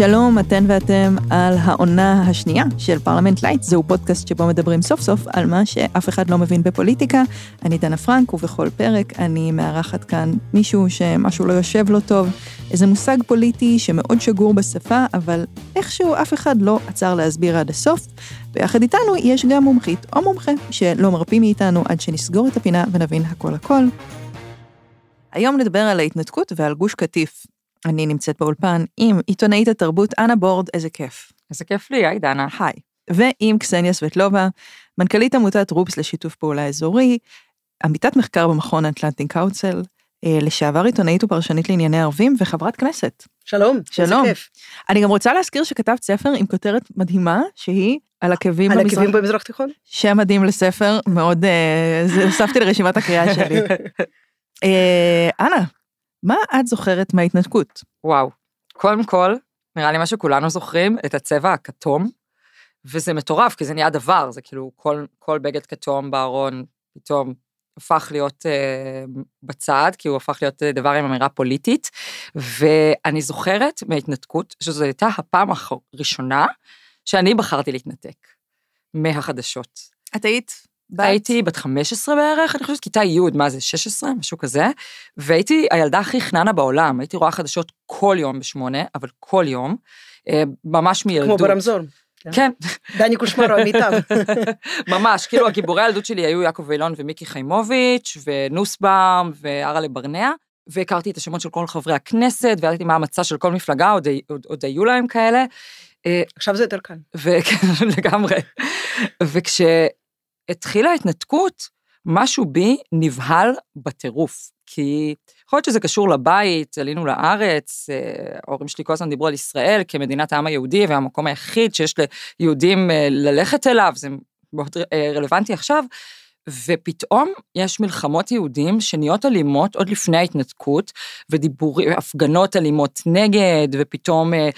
שלום, אתן ואתם על העונה השנייה של פרלמנט לייט. זהו פודקאסט שבו מדברים סוף סוף על מה שאף אחד לא מבין בפוליטיקה. אני דנה פרנק, ובכל פרק אני מארחת כאן מישהו שמשהו לא יושב לו טוב, איזה מושג פוליטי שמאוד שגור בשפה, אבל איכשהו אף אחד לא עצר להסביר עד הסוף. ויחד איתנו יש גם מומחית או מומחה שלא מרפים מאיתנו עד שנסגור את הפינה ונבין הכל הכל. היום נדבר על ההתנתקות ועל גוש קטיף. אני נמצאת באולפן עם עיתונאית התרבות אנה בורד, איזה כיף. איזה כיף לי, היי דנה. היי. ועם קסניה סבטלובה, מנכ"לית עמותת רופס לשיתוף פעולה אזורי, עמיתת מחקר במכון אטלנטין קאוצל, אה, לשעבר עיתונאית ופרשנית לענייני ערבים וחברת כנסת. שלום, שלום. איזה כיף. אני גם רוצה להזכיר שכתבת ספר עם כותרת מדהימה, שהיא על עקבים על במזרח. עקבים במזרח תיכון? שם מדהים לספר, מאוד, אה, זה הוספתי לרשימת הקריאה שלי. אה, אנה, מה את זוכרת מההתנתקות? וואו. קודם כל, נראה לי מה שכולנו זוכרים, את הצבע הכתום, וזה מטורף, כי זה נהיה דבר, זה כאילו כל, כל בגד כתום בארון פתאום הפך להיות אה, בצד, כי הוא הפך להיות אה, דבר עם אמירה פוליטית, ואני זוכרת מההתנתקות, שזו הייתה הפעם הראשונה שאני בחרתי להתנתק מהחדשות. את היית בת? הייתי בת 15 בערך, אני חושבת, כיתה י', מה זה, 16, משהו כזה, והייתי הילדה הכי חננה בעולם, הייתי רואה חדשות כל יום בשמונה, אבל כל יום, אה, ממש מילדות. כמו ברמזור. כן. דני קושמרו, המיטב. ממש, כאילו הגיבורי הילדות שלי היו יעקב אילון ומיקי חיימוביץ', ונוסבאום, וארלה ברנע, והכרתי את השמות של כל חברי הכנסת, וידעתי מה המצע של כל מפלגה, עוד, עוד, עוד היו להם כאלה. אה, עכשיו זה יותר קל. וכן, לגמרי. וכשהתחילה ההתנתקות, משהו בי נבהל בטירוף. כי יכול להיות שזה קשור לבית, עלינו לארץ, אה, ההורים שלי כל הזמן דיברו על ישראל כמדינת העם היהודי, והמקום היחיד שיש ליהודים אה, ללכת אליו, זה מאוד רלוונטי עכשיו. ופתאום יש מלחמות יהודים שנהיות אלימות עוד לפני ההתנתקות, ודיבורים, הפגנות אלימות נגד, ופתאום אה, אה,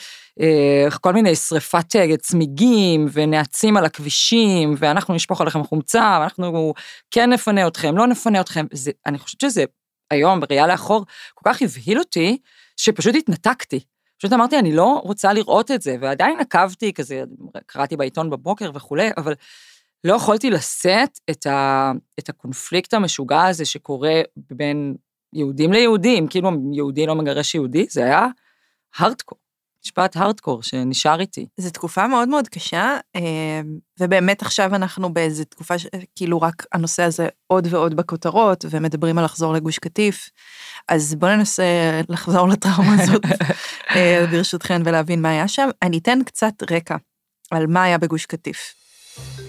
כל מיני שריפת אה, צמיגים, ונעצים על הכבישים, ואנחנו נשפוך עליכם חומצה, ואנחנו כן נפנה אתכם, לא נפנה אתכם. זה, אני חושבת שזה היום, בראייה לאחור, כל כך הבהיל אותי, שפשוט התנתקתי. פשוט אמרתי, אני לא רוצה לראות את זה, ועדיין עקבתי, כזה, קראתי בעיתון בבוקר וכולי, אבל לא יכולתי לשאת את, ה, את הקונפליקט המשוגע הזה שקורה בין יהודים ליהודים, כאילו יהודי לא מגרש יהודי, זה היה הארדקור, משפט הארדקור שנשאר איתי. זו תקופה מאוד מאוד קשה, ובאמת עכשיו אנחנו באיזו תקופה שכאילו רק הנושא הזה עוד ועוד בכותרות, ומדברים על לחזור לגוש קטיף, אז בואו ננסה לחזור לטראומה הזאת, ברשותכן, ולהבין מה היה שם. אני אתן קצת רקע על מה היה בגוש קטיף.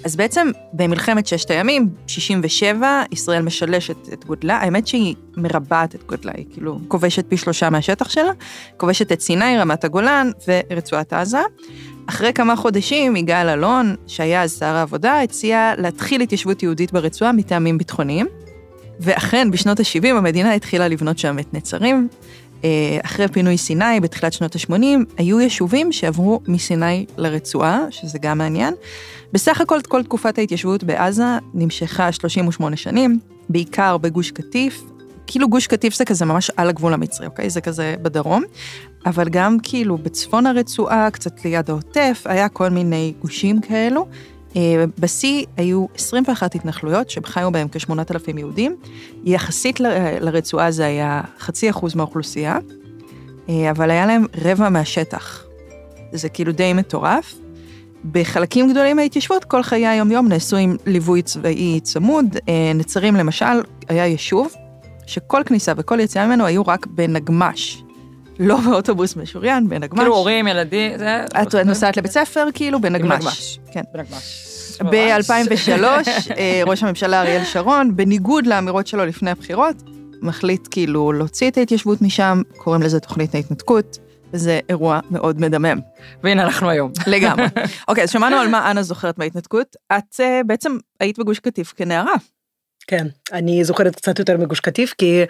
אז בעצם במלחמת ששת הימים, 67, ישראל משלשת את גודלה, האמת שהיא מרבעת את גודלה, היא כאילו כובשת פי שלושה מהשטח שלה, כובשת את סיני, רמת הגולן ורצועת עזה. אחרי כמה חודשים יגאל אלון, שהיה אז שר העבודה, הציע להתחיל התיישבות יהודית ברצועה מטעמים ביטחוניים. ואכן, בשנות ה-70 המדינה התחילה לבנות שם את נצרים. אחרי פינוי סיני בתחילת שנות ה-80, היו יישובים שעברו מסיני לרצועה, שזה גם מעניין. בסך הכל כל תקופת ההתיישבות בעזה נמשכה 38 שנים, בעיקר בגוש קטיף. כאילו גוש קטיף זה כזה ממש על הגבול המצרי, אוקיי? זה כזה בדרום. אבל גם כאילו בצפון הרצועה, קצת ליד העוטף, היה כל מיני גושים כאלו. בשיא היו 21 התנחלויות שחיו בהם כ-8,000 יהודים. יחסית לרצועה זה היה חצי אחוז מהאוכלוסייה, אבל היה להם רבע מהשטח. זה כאילו די מטורף. בחלקים גדולים מההתיישבות, כל חיי היום-יום נעשו עם ליווי צבאי צמוד. נצרים למשל, היה יישוב שכל כניסה וכל יציאה ממנו היו רק בנגמש. לא באוטובוס משוריין, בנגמש. כאילו הורים, ילדים, זה... את נוסעת לבית ספר, כאילו בנגמש. בנגמש. כן. בנגמש. ב-2003, ראש הממשלה אריאל שרון, בניגוד לאמירות שלו לפני הבחירות, מחליט כאילו להוציא את ההתיישבות משם, קוראים לזה תוכנית ההתנתקות, וזה אירוע מאוד מדמם. והנה אנחנו היום. לגמרי. אוקיי, אז שמענו על מה אנה זוכרת מההתנתקות. את בעצם היית בגוש קטיף כנערה. כן, אני זוכרת קצת יותר מגוש קטיף, כי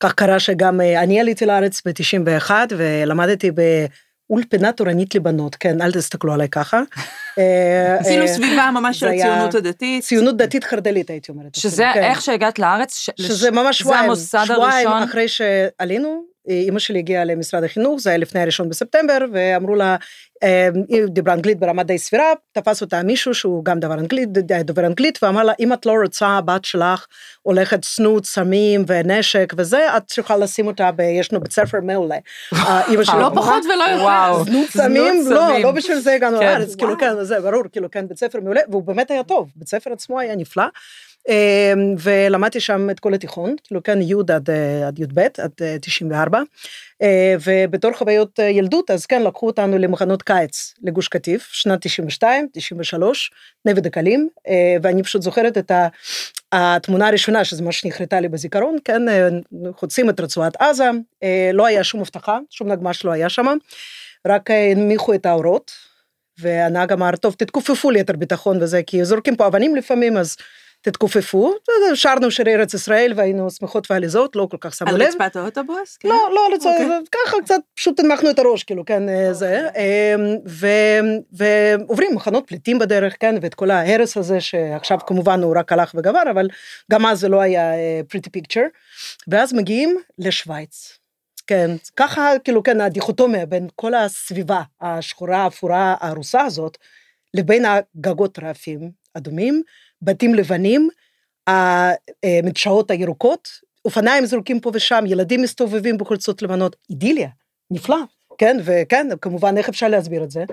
כך קרה שגם אני עליתי לארץ ב-91 ולמדתי באולפנה תורנית לבנות, כן, אל תסתכלו עליי ככה. עשינו סביבה ממש של הציונות הדתית. ציונות דתית חרד"לית הייתי אומרת. שזה איך שהגעת לארץ, שזה ממש שבועיים, שבועיים אחרי שעלינו, אימא שלי הגיעה למשרד החינוך, זה היה לפני הראשון בספטמבר, ואמרו לה, אה, היא דיברה אנגלית ברמה די סבירה, תפס אותה מישהו שהוא גם דבר אנגלית, דובר אנגלית, ואמר לה, אם את לא רוצה, הבת שלך הולכת צנות, סמים ונשק וזה, את צריכה לשים אותה ב... יש לנו בית ספר מעולה. אימא שלי... לא פחות ולא יותר. זנות סמים, לא, לא בשביל זה הגענו כן. לארץ, כאילו כן, זה ברור, כאילו כן, בית ספר מעולה, והוא באמת היה טוב, בית ספר עצמו היה נפלא. אמ, ולמדתי שם את כל התיכון, כאילו כן י' עד, אה, עד י"ב, עד 94, אה, אה, ובתור חוויות ילדות, אז כן, לקחו אותנו למחנות קיץ לגוש קטיף, שנת 92, 93, נווה דקלים, ואני פשוט זוכרת את התמונה הראשונה, שזה מה שנחרטה לי בזיכרון, כן, חוצים את רצועת עזה, לא היה שום הבטחה, שום נגמ"ש לא היה שם, רק הנמיכו את האורות, והנהג אמר, טוב, תתכופפו ליתר ביטחון וזה, כי זורקים פה אבנים לפעמים, אז תתכופפו, שרנו שירי ארץ ישראל והיינו שמחות ועליזות, לא כל כך שמו לב. על רצפת האוטובוס? כן? לא, לא על רצפת, אוקיי. ככה קצת פשוט הנמכנו את הראש, כאילו, כן, אה, אוקיי. זה. אמ, ועוברים מחנות פליטים בדרך, כן, ואת כל ההרס הזה, שעכשיו כמובן הוא רק הלך וגבר, אבל גם אז זה לא היה פריטי uh, פיקצ'ר. ואז מגיעים לשוויץ. כן, ככה, כאילו, כן, הדיכוטומיה בין כל הסביבה השחורה, האפורה, הארוסה הזאת, לבין הגגות רעפים אדומים, בתים לבנים, המדשאות הירוקות, אופניים זרוקים פה ושם, ילדים מסתובבים בחולצות לבנות, אידיליה, נפלא, כן, וכן, כמובן, איך אפשר להסביר את זה?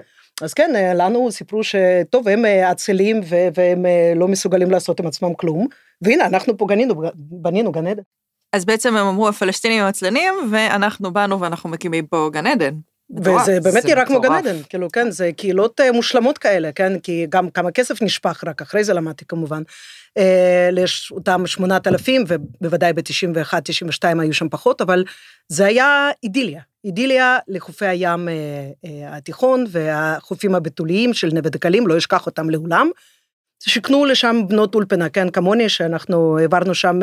אז כן, לנו סיפרו שטוב, הם עצלים והם לא מסוגלים לעשות עם עצמם כלום, והנה, אנחנו פה גנינו, בנינו גן עדן. אז בעצם הם אמרו, הפלסטינים הם עצלנים, ואנחנו באנו ואנחנו מקימים פה גן עדן. וזה באמת נראה כמו גן עדן, כאילו, כן, זה קהילות אה, מושלמות כאלה, כן, כי גם כמה כסף נשפך, רק אחרי זה למדתי כמובן. אה, יש אותם 8,000, ובוודאי ב-91, 92 היו שם פחות, אבל זה היה אידיליה. אידיליה לחופי הים אה, התיכון והחופים הבתוליים של נווה דקלים, לא אשכח אותם לעולם. שיכנו לשם בנות אולפנה, כן, כמוני, שאנחנו העברנו שם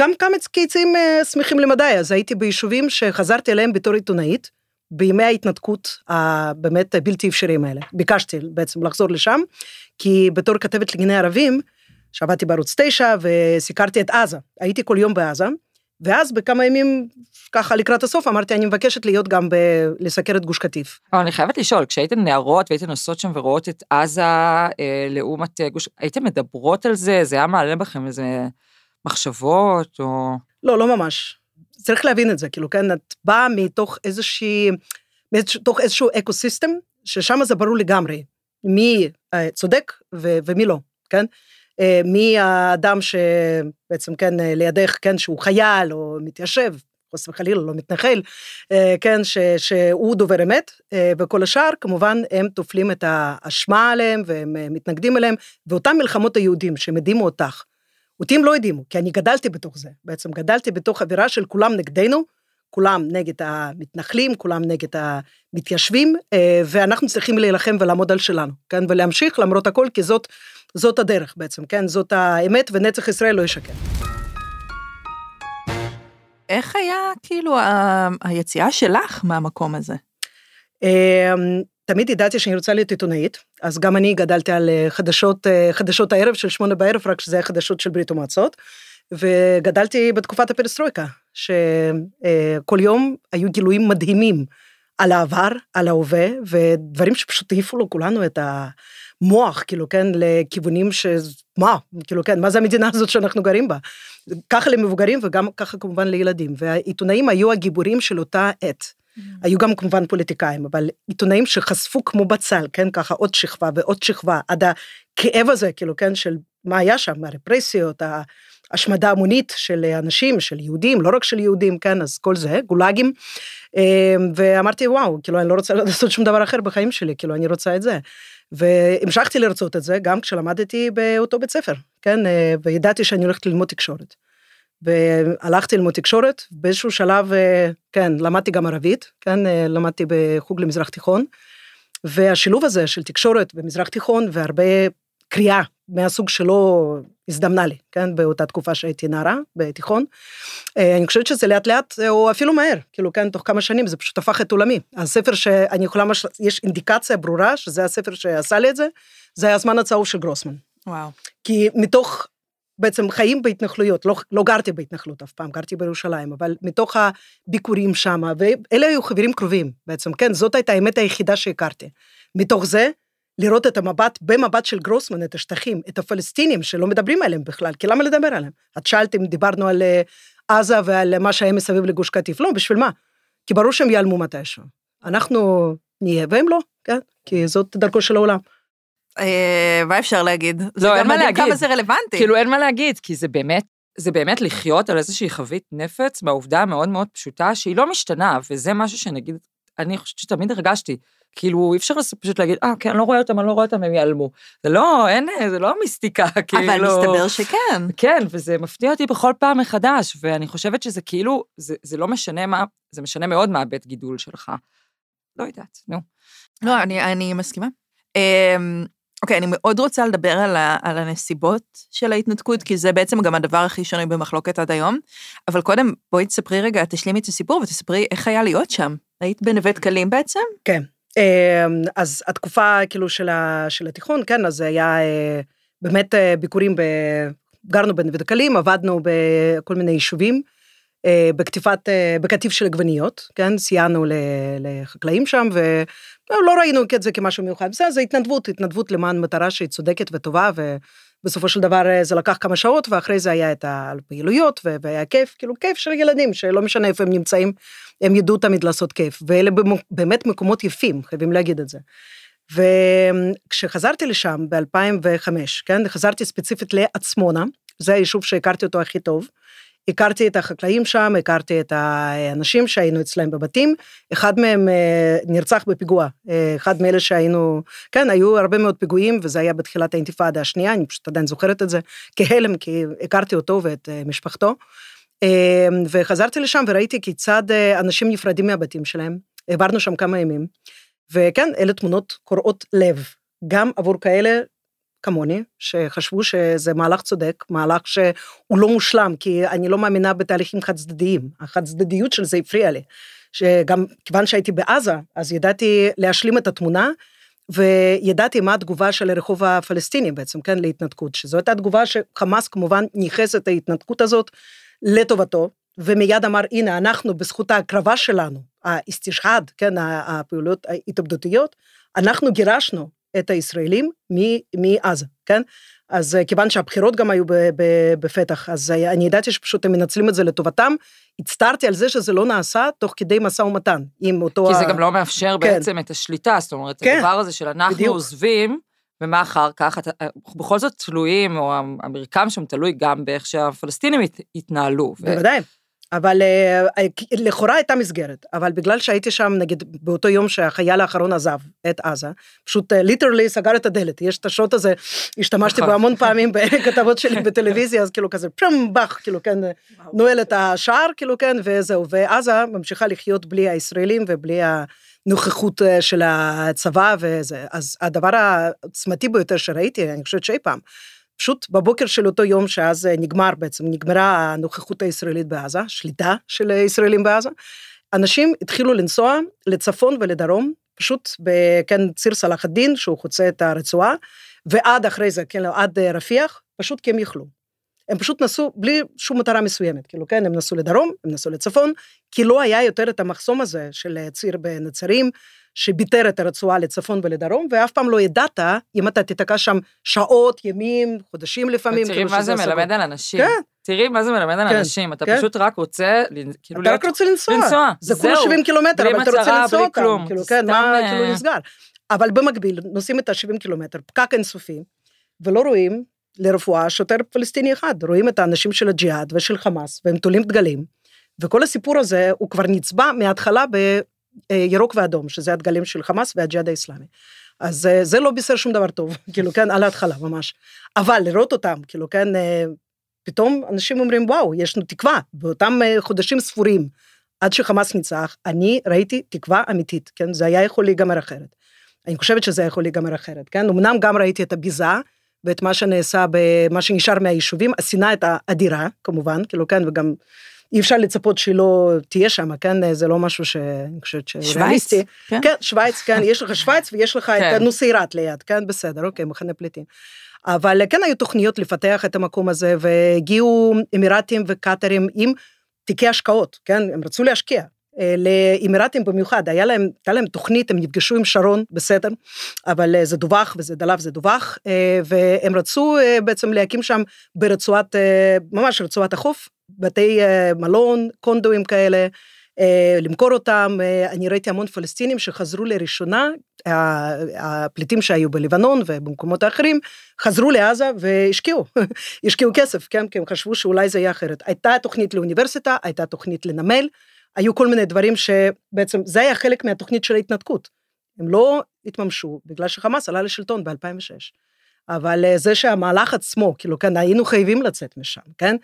גם כמה קיצים שמחים למדי, אז הייתי ביישובים שחזרתי אליהם בתור עיתונאית. בימי ההתנתקות הבאמת בלתי אפשריים האלה. ביקשתי בעצם לחזור לשם, כי בתור כתבת לענייני ערבים, שעבדתי בערוץ 9 וסיקרתי את עזה, הייתי כל יום בעזה, ואז בכמה ימים, ככה לקראת הסוף, אמרתי, אני מבקשת להיות גם ב... לסקר את גוש קטיף. אבל אני חייבת לשאול, כשהייתן נערות והייתן נוסעות שם ורואות את עזה אה, לעומת אה, גוש, הייתן מדברות על זה? זה היה מעלה בכם איזה מחשבות או... לא, לא ממש. צריך להבין את זה, כאילו, כן, את באה מתוך איזושהי, מתוך איזשהו אקו סיסטם, ששם זה ברור לגמרי, מי אה, צודק ו- ומי לא, כן? אה, מי האדם שבעצם, כן, אה, לידך, כן, שהוא חייל או מתיישב, חס וחלילה, לא מתנחל, כן, ש, שהוא דובר אמת, וכל השאר, כמובן, הם טופלים את האשמה עליהם והם מתנגדים אליהם, ואותם מלחמות היהודים שהם הדהימו אותך, אותי הם לא הדהימו, כי אני גדלתי בתוך זה. בעצם גדלתי בתוך אווירה של כולם נגדנו, כולם נגד המתנחלים, כולם נגד המתיישבים, אה, ואנחנו צריכים להילחם ולעמוד על שלנו, כן? ולהמשיך למרות הכל, כי זאת, זאת הדרך בעצם, כן? זאת האמת, ונצח ישראל לא ישקר. איך היה כאילו ה... היציאה שלך מהמקום הזה? תמיד ידעתי שאני רוצה להיות עיתונאית, אז גם אני גדלתי על אה, חדשות, אה, חדשות הערב של שמונה בערב, רק שזה היה חדשות של ברית המועצות, וגדלתי בתקופת הפרסטרויקה, שכל יום היו גילויים מדהימים על העבר, על ההווה, ודברים שפשוט העיפו לו כולנו את המוח, כאילו, כן, לכיוונים ש... מה, כאילו, כן, מה זה המדינה הזאת שאנחנו גרים בה? ככה למבוגרים וגם ככה כמובן לילדים, והעיתונאים היו הגיבורים של אותה עת. Mm. היו גם כמובן פוליטיקאים, אבל עיתונאים שחשפו כמו בצל, כן, ככה עוד שכבה ועוד שכבה, עד הכאב הזה, כאילו, כן, של מה היה שם, הרפרסיות, ההשמדה המונית של אנשים, של יהודים, לא רק של יהודים, כן, אז כל זה, גולאגים. אמ, ואמרתי, וואו, כאילו, אני לא רוצה לעשות שום דבר אחר בחיים שלי, כאילו, אני רוצה את זה. והמשכתי לרצות את זה גם כשלמדתי באותו בית ספר, כן, אה, וידעתי שאני הולכת ללמוד תקשורת. והלכתי ללמוד תקשורת, באיזשהו שלב, אה, כן, למדתי גם ערבית, כן, אה, למדתי בחוג למזרח תיכון, והשילוב הזה של תקשורת במזרח תיכון והרבה קריאה מהסוג שלא הזדמנה לי, כן, באותה תקופה שהייתי נערה בתיכון. אה, אני חושבת שזה לאט לאט, או אפילו מהר, כאילו, כן, תוך כמה שנים זה פשוט הפך את עולמי. הספר שאני יכולה, מש... יש אינדיקציה ברורה שזה הספר שעשה לי את זה, זה היה הזמן הצהוב של גרוסמן. וואו. כי מתוך בעצם חיים בהתנחלויות, לא, לא גרתי בהתנחלות אף פעם, גרתי בירושלים, אבל מתוך הביקורים שם, ואלה היו חברים קרובים בעצם, כן, זאת הייתה האמת היחידה שהכרתי. מתוך זה, לראות את המבט, במבט של גרוסמן, את השטחים, את הפלסטינים שלא מדברים עליהם בכלל, כי למה לדבר עליהם? את שאלת אם דיברנו על אה, עזה ועל מה שהיה מסביב לגוש קטיף, לא, בשביל מה? כי ברור שהם ייעלמו מתישהו. אנחנו נהיה והם לא, כן? כי זאת דרכו של העולם. אה, מה אפשר להגיד? לא, אין מה להגיד. כמה זה רלוונטי. כאילו אין מה להגיד, כי זה באמת, זה באמת לחיות על איזושהי חבית נפץ מהעובדה המאוד מאוד פשוטה שהיא לא משתנה, וזה משהו שנגיד, אני חושבת שתמיד הרגשתי. כאילו, אי אפשר פשוט להגיד, אה, כן, אני לא רואה אותם, אני לא רואה אותם, הם ייעלמו. זה לא, אין, זה לא מיסטיקה, כאילו. אבל מסתבר שכן. כן, וזה מפתיע אותי בכל פעם מחדש, ואני חושבת שזה כאילו, זה, זה לא משנה מה, זה משנה מאוד מה הבית גידול שלך. לא יודעת, נו. לא, אני, אני מסכימה. אוקיי, אני מאוד רוצה לדבר על, ה, על הנסיבות של ההתנתקות, כי זה בעצם גם הדבר הכי שונה במחלוקת עד היום. אבל קודם, בואי תספרי רגע, תשלימי את הסיפור ותספרי איך היה להיות שם. היית בנווה דקלים בעצם? כן. אמ, אז התקופה כאילו של, ה, של התיכון, כן, אז זה היה אה, באמת אה, ביקורים, ב, גרנו בנווה דקלים, עבדנו בכל מיני יישובים. אה, בקטיפת, בקטיף של עגבניות, כן, סייענו לחקלאים שם, ולא ראינו את זה כמשהו מיוחד. בסדר, זה התנדבות, התנדבות למען מטרה שהיא צודקת וטובה, ובסופו של דבר זה לקח כמה שעות, ואחרי זה היה את הפעילויות, והיה כיף, כאילו כיף של ילדים, שלא משנה איפה הם נמצאים, הם ידעו תמיד לעשות כיף, ואלה באמת מקומות יפים, חייבים להגיד את זה. וכשחזרתי לשם ב-2005, כן, חזרתי ספציפית לעצמונה, זה היישוב שהכרתי אותו הכי טוב. הכרתי את החקלאים שם, הכרתי את האנשים שהיינו אצלם בבתים, אחד מהם אה, נרצח בפיגוע, אה, אחד מאלה שהיינו, כן, היו הרבה מאוד פיגועים, וזה היה בתחילת האינתיפאדה השנייה, אני פשוט עדיין זוכרת את זה כהלם, כי הכרתי אותו ואת אה, משפחתו. וחזרתי לשם וראיתי כיצד אנשים נפרדים מהבתים שלהם, העברנו שם כמה ימים, וכן, אלה תמונות קורעות לב, גם עבור כאלה כמוני, שחשבו שזה מהלך צודק, מהלך שהוא לא מושלם, כי אני לא מאמינה בתהליכים חד צדדיים, החד צדדיות של זה הפריעה לי. שגם כיוון שהייתי בעזה, אז ידעתי להשלים את התמונה, וידעתי מה התגובה של הרחוב הפלסטיני בעצם, כן, להתנתקות, שזו הייתה תגובה שחמאס כמובן ניכס את ההתנתקות הזאת לטובתו, ומיד אמר, הנה, אנחנו בזכות ההקרבה שלנו, האסתשהד, כן, הפעולות ההתאבדותיות, אנחנו גירשנו את הישראלים מעזה, כן? אז אה, כיוון שהבחירות גם היו בפתח, אז אני ידעתי שפשוט הם מנצלים את זה לטובתם. הצטערתי על זה שזה לא נעשה תוך כדי משא ומתן עם אותו... כי זה ה... גם לא מאפשר כן. בעצם את השליטה, זאת אומרת, כן. הדבר הזה של אנחנו בדיוק. עוזבים, ומה אחר כך, אה, בכל זאת תלויים, או המרקם שם תלוי גם באיך שהפלסטינים התנהלו. בוודאי. אבל אה, אה, לכאורה הייתה מסגרת, אבל בגלל שהייתי שם, נגיד, באותו יום שהחייל האחרון עזב את עזה, פשוט ליטרלי סגר את הדלת, יש את השוט הזה, השתמשתי בו המון פעמים בכתבות שלי בטלוויזיה, אז כאילו כזה פרם באך, כאילו כן, נועל את השער, כאילו כן, וזהו, ועזה ממשיכה לחיות בלי הישראלים ובלי הנוכחות אה, של הצבא וזה, אז הדבר העצמתי ביותר שראיתי, אני חושבת שאי פעם, פשוט בבוקר של אותו יום שאז אה, נגמר בעצם, נגמרה הנוכחות הישראלית בעזה, שליטה של הישראלים בעזה, אנשים התחילו לנסוע לצפון ולדרום, פשוט בכן ציר סלאח א-דין, שהוא חוצה את הרצועה, ועד אחרי זה, כן, עד אה, רפיח, פשוט כי הם יכלו. הם פשוט נסעו בלי שום מטרה מסוימת, כאילו כן, הם נסעו לדרום, הם נסעו לצפון, כי לא היה יותר את המחסום הזה של אה, ציר בנצרים, שביטר את הרצועה לצפון ולדרום, ואף פעם לא ידעת אם אתה תיתקע שם שעות, ימים, חודשים לפעמים. תראי מה זה מלמד על אנשים. כן. תראי מה זה מלמד על כן, אנשים, אתה כן. פשוט רק רוצה, כאילו אתה רק רוצה לנסוע. לנסוע, זה כולה 70 קילומטר, אבל אתה רוצה לנסוע אותם. כאילו, כן, מה כאילו נסגר. אבל במקביל, נוסעים את ה-70 קילומטר, פקק אינסופי, ולא רואים לרפואה שוטר פלסטיני אחד, רואים את האנשים של הג'יהאד ושל חמאס, והם תולים דגלים, וכל הסיפור הזה הוא כבר נצבע מההתחלה בירוק ואדום, שזה הדגלים של חמאס והג'יהאד האיסלאמי. אז אה, זה לא בישר שום דבר טוב, כאילו, כן, על ההתחלה ממש. אבל לראות אותם, כאילו, כן, אה, פתאום אנשים אומרים, וואו, יש לנו תקווה. באותם אה, חודשים ספורים, עד שחמאס ניצח, אני ראיתי תקווה אמיתית, כן, זה היה יכול להיגמר אחרת. אני חושבת שזה יכול להיגמר אחרת, כן? אמנם גם ראיתי את הביזה ואת מה שנעשה, במה שנשאר מהיישובים, השנאה את האדירה, כמובן, כאילו, כן, וגם אי אפשר לצפות שהיא לא תהיה שם, כן? זה לא משהו שאני חושבת ש... שווייץ? כן? כן, שווייץ, כן, יש לך שווייץ ויש לך את כן. נוסיירת ליד, כן? בסדר, אוקיי, מחנה פליטים. אבל כן היו תוכניות לפתח את המקום הזה, והגיעו אמירתים וקטרים עם תיקי השקעות, כן? הם רצו להשקיע. אה, לאמירתים במיוחד, היה להם, הייתה להם תוכנית, הם נפגשו עם שרון, בסדר, אבל אה, זה דווח וזה דלף, זה דווח, אה, והם רצו בעצם להקים שם ברצועת, ממש רצועת החוף, בתי מלון, קונדואים כאלה, למכור אותם, אני ראיתי המון פלסטינים שחזרו לראשונה, הפליטים שהיו בלבנון ובמקומות האחרים, חזרו לעזה והשקיעו, השקיעו כסף, כן, כי הם חשבו שאולי זה יהיה אחרת. הייתה תוכנית לאוניברסיטה, הייתה תוכנית לנמל, היו כל מיני דברים שבעצם, זה היה חלק מהתוכנית של ההתנתקות. הם לא התממשו בגלל שחמאס עלה לשלטון ב-2006. אבל אה, זה שהמהלך עצמו, כאילו, כן, היינו חייבים לצאת משם, כן?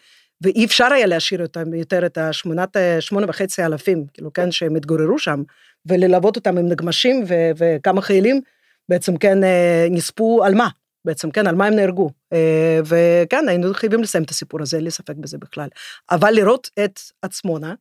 ואי אפשר היה להשאיר אותם יותר את השמונת, אה, שמונה וחצי אלפים, כאילו, כן, שהם התגוררו שם, וללוות אותם עם נגמשים ו- וכמה חיילים, בעצם, כן, אה, נספו על מה? בעצם, כן, על מה הם נהרגו. וכן, היינו חייבים לסיים את הסיפור הזה, אין לי ספק בזה בכלל. אבל לראות את עצמונה,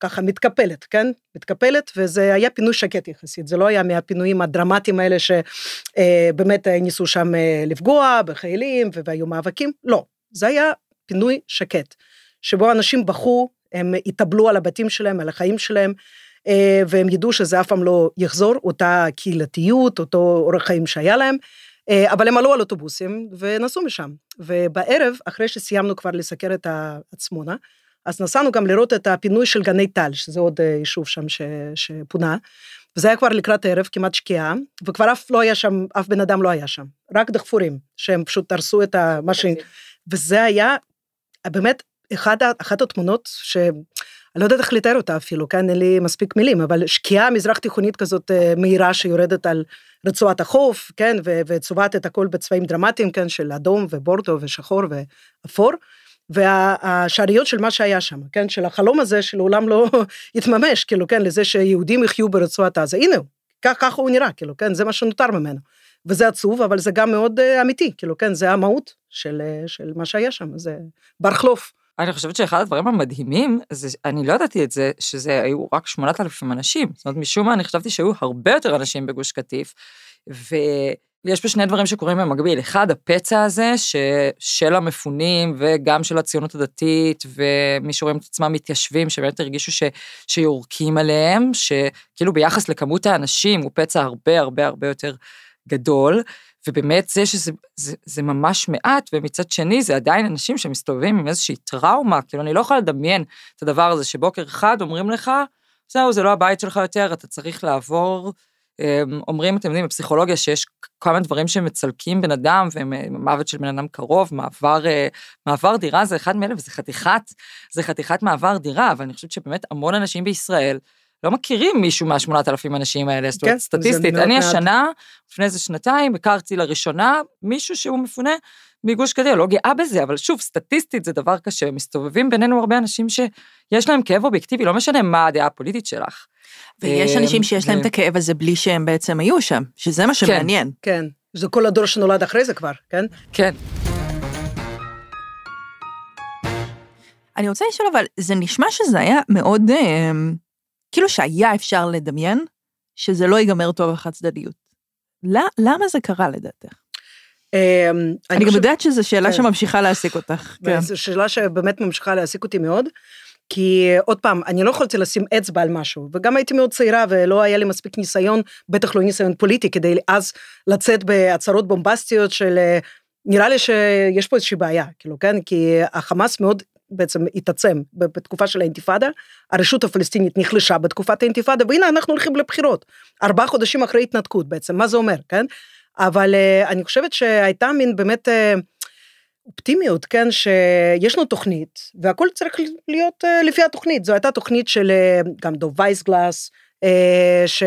ככה מתקפלת, כן? מתקפלת, וזה היה פינוי שקט יחסית, זה לא היה מהפינויים הדרמטיים האלה שבאמת אה, ניסו שם אה, לפגוע בחיילים והיו מאבקים, לא, זה היה פינוי שקט, שבו אנשים בכו, הם התאבלו על הבתים שלהם, על החיים שלהם, אה, והם ידעו שזה אף פעם לא יחזור, אותה קהילתיות, אותו אורח חיים שהיה להם. אבל הם עלו על אוטובוסים ונסעו משם. ובערב, אחרי שסיימנו כבר לסקר את העצמונה, אז נסענו גם לראות את הפינוי של גני טל, שזה עוד אה, יישוב שם ש, שפונה, וזה היה כבר לקראת ערב, כמעט שקיעה, וכבר אף לא היה שם, אף בן אדם לא היה שם, רק דחפורים, שהם פשוט הרסו את ה... מה ש... וזה היה באמת אחד, אחת התמונות ש... אני לא יודעת איך לתאר אותה אפילו, כן, אין לי מספיק מילים, אבל שקיעה מזרח תיכונית כזאת אה, מהירה שיורדת על רצועת החוף, כן, וצובעת את הכל בצבעים דרמטיים, כן, של אדום ובורדו ושחור ואפור. והשאריות של מה שהיה שם, כן, של החלום הזה שלעולם לא יתממש, כאילו, כן, לזה שיהודים יחיו ברצועת עזה, הנה הוא, ככה הוא נראה, כאילו, כן, זה מה שנותר ממנו. וזה עצוב, אבל זה גם מאוד uh, אמיתי, כאילו, כן, זה המהות של, uh, של מה שהיה שם, זה בר חלוף. אני חושבת שאחד הדברים המדהימים, זה, אני לא ידעתי את זה, שזה היו רק 8,000 אנשים. זאת אומרת, משום מה אני חשבתי שהיו הרבה יותר אנשים בגוש קטיף, ו... יש פה שני דברים שקורים במקביל. אחד, הפצע הזה ש... של המפונים וגם של הציונות הדתית, ומי שרואים את עצמם מתיישבים, שבאמת הרגישו ש... שיורקים עליהם, שכאילו ביחס לכמות האנשים הוא פצע הרבה הרבה הרבה יותר גדול, ובאמת זה שזה זה, זה ממש מעט, ומצד שני זה עדיין אנשים שמסתובבים עם איזושהי טראומה, כאילו אני לא יכולה לדמיין את הדבר הזה שבוקר אחד אומרים לך, זהו, זה לא הבית שלך יותר, אתה צריך לעבור. אמ, אומרים, אתם יודעים, בפסיכולוגיה שיש כמה דברים שמצלקים בן אדם, ומוות של בן אדם קרוב, מעבר, אה, מעבר דירה זה אחד מאלה, וזה חתיכת, זה חתיכת מעבר דירה, אבל אני חושבת שבאמת המון אנשים בישראל לא מכירים מישהו מהשמונת אלפים אנשים האלה, זאת אומרת, כן, סטטיסטית. אני מעט. השנה, לפני איזה שנתיים, הכרתי לראשונה מישהו שהוא מפונה מגוש קדימה, לא גאה בזה, אבל שוב, סטטיסטית זה דבר קשה, מסתובבים בינינו הרבה אנשים שיש להם כאב אובייקטיבי, לא משנה מה הדעה הפוליטית שלך. ויש אנשים שיש להם את הכאב הזה בלי שהם בעצם היו שם, שזה מה שמעניין. כן, זה כל הדור שנולד אחרי זה כבר, כן? כן. אני רוצה לשאול, אבל זה נשמע שזה היה מאוד, אה, כאילו שהיה אפשר לדמיין שזה לא ייגמר טוב החד צדדיות. למה זה קרה לדעתך? אמ, אני גם יודעת שזו שאלה כן. שממשיכה להעסיק אותך. כן. זו שאלה שבאמת ממשיכה להעסיק אותי מאוד. כי עוד פעם, אני לא יכולתי לשים אצבע על משהו, וגם הייתי מאוד צעירה ולא היה לי מספיק ניסיון, בטח לא ניסיון פוליטי, כדי אז לצאת בהצהרות בומבסטיות של נראה לי שיש פה איזושהי בעיה, כאילו, כן? כי החמאס מאוד בעצם התעצם בתקופה של האינתיפאדה, הרשות הפלסטינית נחלשה בתקופת האינתיפאדה, והנה אנחנו הולכים לבחירות, ארבעה חודשים אחרי התנתקות בעצם, מה זה אומר, כן? אבל uh, אני חושבת שהייתה מין באמת uh, אופטימיות, כן, שיש לנו תוכנית, והכל צריך להיות uh, לפי התוכנית. זו הייתה תוכנית של גם דוב וייסגלס, ש,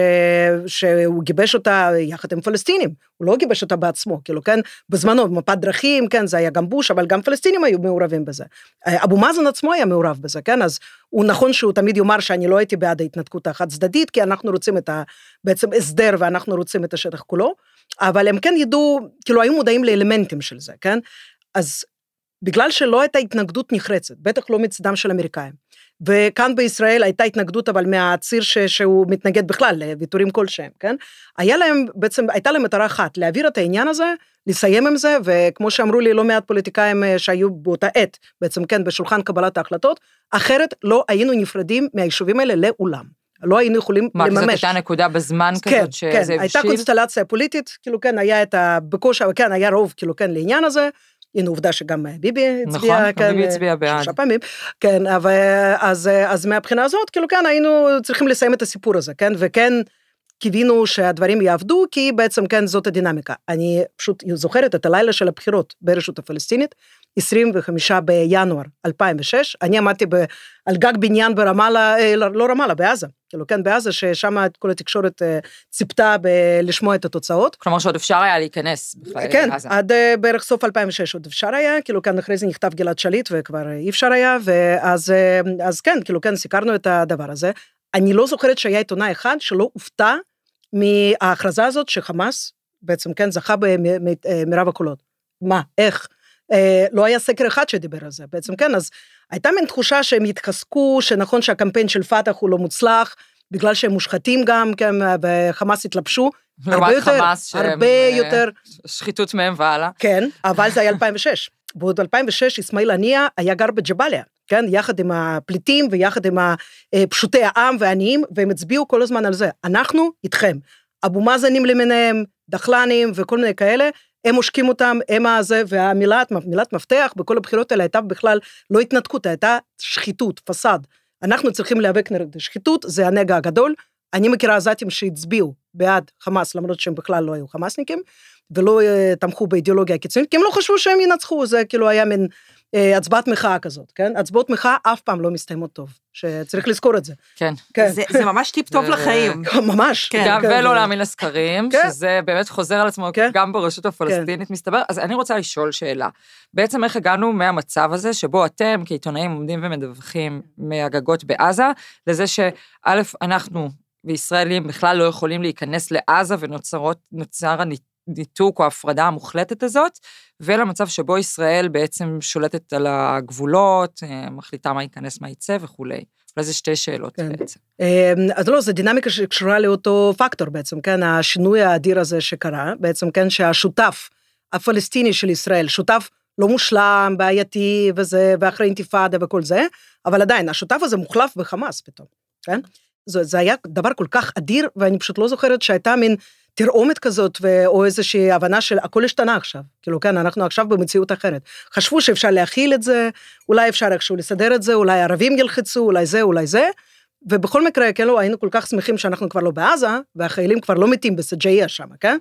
שהוא גיבש אותה יחד עם פלסטינים, הוא לא גיבש אותה בעצמו, כאילו, כן, בזמנו, מפת דרכים, כן, זה היה גם בוש, אבל גם פלסטינים היו מעורבים בזה. אבו מאזן עצמו היה מעורב בזה, כן, אז הוא נכון שהוא תמיד יאמר שאני לא הייתי בעד ההתנתקות החד צדדית, כי אנחנו רוצים את ה... בעצם הסדר ואנחנו רוצים את השטח כולו, אבל הם כן ידעו, כאילו היו מודעים לאלמנטים של זה, כן? אז בגלל שלא הייתה התנגדות נחרצת, בטח לא מצדם של אמריקאים, וכאן בישראל הייתה התנגדות אבל מהציר ש, שהוא מתנגד בכלל לוויתורים כלשהם, כן? היה להם, בעצם הייתה להם מטרה אחת, להעביר את העניין הזה, לסיים עם זה, וכמו שאמרו לי לא מעט פוליטיקאים אה, שהיו באותה עת, בעצם כן, בשולחן קבלת ההחלטות, אחרת לא היינו נפרדים מהיישובים האלה לעולם. לא היינו יכולים מה, לממש. מה, זאת הייתה נקודה בזמן כן, כזאת שזה כן, הבשיל? הייתה קונסטלציה פוליטית, כאילו כן, היה את הבקושי, כן, היה רוב, כאילו כן, לעניין הזה. הנה עובדה שגם ביבי הצביע, נכון, כן, ביבי הצביע בעד. שלושה פעמים, כן, אבל אז, אז מהבחינה הזאת, כאילו כן, היינו צריכים לסיים את הסיפור הזה, כן, וכן קיווינו שהדברים יעבדו, כי בעצם כן, זאת הדינמיקה. אני פשוט זוכרת את הלילה של הבחירות ברשות הפלסטינית, 25 בינואר 2006, אני עמדתי ב, על גג בניין ברמאללה, אה, לא, לא רמאללה, בעזה, כאילו כן, בעזה, ששם כל התקשורת אה, ציפתה ב- לשמוע את התוצאות. כלומר שעוד אפשר היה להיכנס בכלל כן, לעזה. עד אה, בערך סוף 2006 עוד אפשר היה, כאילו כן, אחרי זה נכתב גלעד שליט וכבר אי אפשר היה, ואז אה, אז כן, כאילו כן, סיקרנו את הדבר הזה. אני לא זוכרת שהיה עיתונאי אחד שלא הופתע מההכרזה הזאת שחמאס בעצם כן זכה במרב הקולות. מה, איך? אה, לא היה סקר אחד שדיבר על זה, בעצם כן, אז הייתה מין תחושה שהם התחזקו, שנכון שהקמפיין של פת"ח הוא לא מוצלח, בגלל שהם מושחתים גם, כן, וחמאס התלבשו, הרבה יותר, חמאס הרבה אה, יותר, שחיתות מהם והלאה. כן, אבל זה היה 2006. בעוד 2006 אסמאעיל הנייה היה גר בג'באליה, כן, יחד עם הפליטים ויחד עם פשוטי העם והעניים, והם הצביעו כל הזמן על זה. אנחנו איתכם. אבו מאזנים למיניהם, דחלנים וכל מיני כאלה, הם עושקים אותם, הם הזה, והמילת מילת מפתח בכל הבחירות האלה הייתה בכלל לא התנתקות, הייתה שחיתות, פסאד. אנחנו צריכים להיאבק נגד שחיתות, זה הנגע הגדול. אני מכירה עזתים שהצביעו בעד חמאס, למרות שהם בכלל לא היו חמאסניקים, ולא uh, תמכו באידיאולוגיה הקיצונית, כי הם לא חשבו שהם ינצחו, זה כאילו היה מין הצבעת מחאה כזאת, כן? הצבעות מחאה אף פעם לא מסתיימות טוב, שצריך לזכור את זה. כן. כן, זה, זה ממש טיפ-טופ זה- לחיים. ממש. כן, גם כן, ולא להאמין לסקרים, כן. שזה באמת חוזר על עצמו כן. גם ברשות הפלסטינית, מסתבר. אז אני רוצה לשאול שאלה. בעצם איך הגענו מהמצב הזה, שבו אתם כעיתונאים עומדים ומדווחים מהגגות בעזה, לזה שא', אנחנו וישראלים בכלל לא יכולים להיכנס לעזה ונוצר הניתוק או ההפרדה המוחלטת הזאת, ולמצב שבו ישראל בעצם שולטת על הגבולות, אה, מחליטה מה ייכנס, מה יצא וכולי. אולי זה שתי שאלות כן. בעצם. אמ, אז לא, זה דינמיקה שקשורה לאותו פקטור בעצם, כן, השינוי האדיר הזה שקרה, בעצם, כן, שהשותף הפלסטיני של ישראל, שותף לא מושלם, בעייתי וזה, ואחרי אינתיפאדה וכל זה, אבל עדיין, השותף הזה מוחלף בחמאס פתאום, כן? זה, זה היה דבר כל כך אדיר, ואני פשוט לא זוכרת שהייתה מין תרעומת כזאת, ו- או איזושהי הבנה של הכל השתנה עכשיו. כאילו, כן, אנחנו עכשיו במציאות אחרת. חשבו שאפשר להכיל את זה, אולי אפשר איכשהו לסדר את זה, אולי ערבים ילחצו, אולי זה, אולי זה. ובכל מקרה, כן, לא, היינו כל כך שמחים שאנחנו כבר לא בעזה, והחיילים כבר לא מתים בסג'איה שם, כן?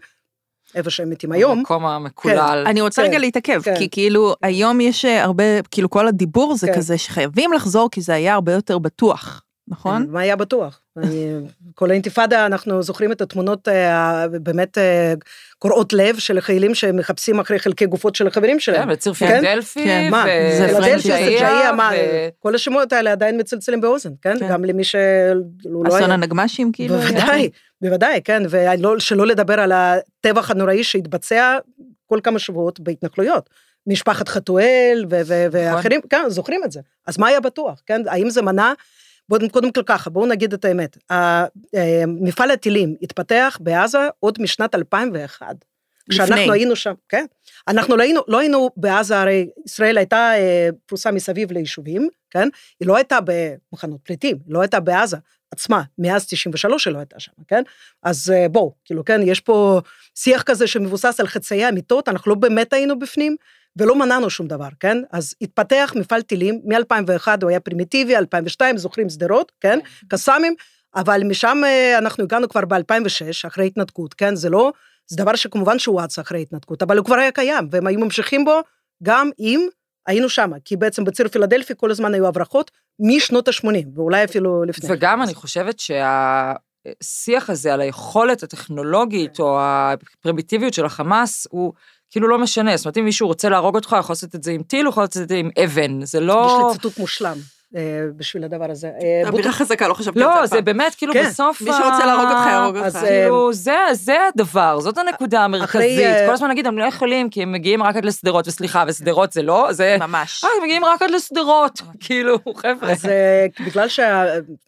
איפה שהם מתים היום. המקום המקולל. אני רוצה כן, רגע להתעכב, כן. כי כאילו היום יש אה, הרבה, כאילו כל הדיבור זה כן. כזה שחייבים לחזור כי זה היה הרבה יותר בטוח, נכון? מה היה בטוח? אני, כל האינתיפאדה, אנחנו זוכרים את התמונות אה, באמת אה, קורעות לב של חיילים שמחפשים אחרי חלקי גופות של החברים שלהם. כן, בציר כן? פילדלפי, כן, מה, כל השמות האלה עדיין מצלצלים באוזן, כן? כן. גם למי שלא אסון היה. הנגמ"שים כאילו. בוודאי, בוודאי, כן, ושלא לדבר על הטבח הנוראי שהתבצע כל כמה שבועות בהתנחלויות. משפחת חתואל ו- ואחרים, כן, זוכרים את זה. אז מה היה בטוח, כן? האם זה מנע? בואו קודם כל ככה, בואו נגיד את האמת. אה, מפעל הטילים התפתח בעזה עוד משנת 2001. לפני. כשאנחנו היינו שם, כן. אנחנו לא היינו, לא היינו בעזה, הרי ישראל הייתה אה, פרוסה מסביב ליישובים, כן? היא לא הייתה במחנות פליטים, היא לא הייתה בעזה עצמה, מאז 93 היא לא הייתה שם, כן? אז אה, בואו, כאילו, כן, יש פה שיח כזה שמבוסס על חצאי אמיתות, אנחנו לא באמת היינו בפנים, ולא מנענו שום דבר, כן? אז התפתח מפעל טילים, מ-2001 הוא היה פרימיטיבי, 2002, זוכרים שדרות, כן? קסאמים, אבל משם אה, אנחנו הגענו כבר ב-2006, אחרי התנתקות, כן? זה לא, זה דבר שכמובן שהואץ אחרי התנתקות, אבל הוא כבר היה קיים, והם היו ממשיכים בו גם אם היינו שם, כי בעצם בציר פילדלפי כל הזמן היו הברחות משנות ה-80, ואולי אפילו לפני. וגם אני חושבת שהשיח הזה על היכולת הטכנולוגית או הפרימיטיביות של החמאס הוא כאילו לא משנה, זאת אומרת אם מישהו רוצה להרוג אותך, יכול לעשות את זה עם טיל, הוא יכול לעשות את זה עם אבן, זה יש לא... לי ציטוט מושלם. אה, בשביל הדבר הזה. אה, אווירה בוט- חזקה, לא חשבתי על לא, אף זה פעם. באמת, כאילו, כן. בסוף... מי שרוצה להרוג אותך, יהרוג אותך. אה, כאילו, זה, זה הדבר, זאת הנקודה המרכזית. אה, כל הזמן נגיד, הם לא יכולים, כי הם מגיעים רק עד לשדרות, וסליחה, ושדרות זה לא, זה... ממש. אה, הם מגיעים רק עד לשדרות, כאילו, חבר'ה. אז אה, בגלל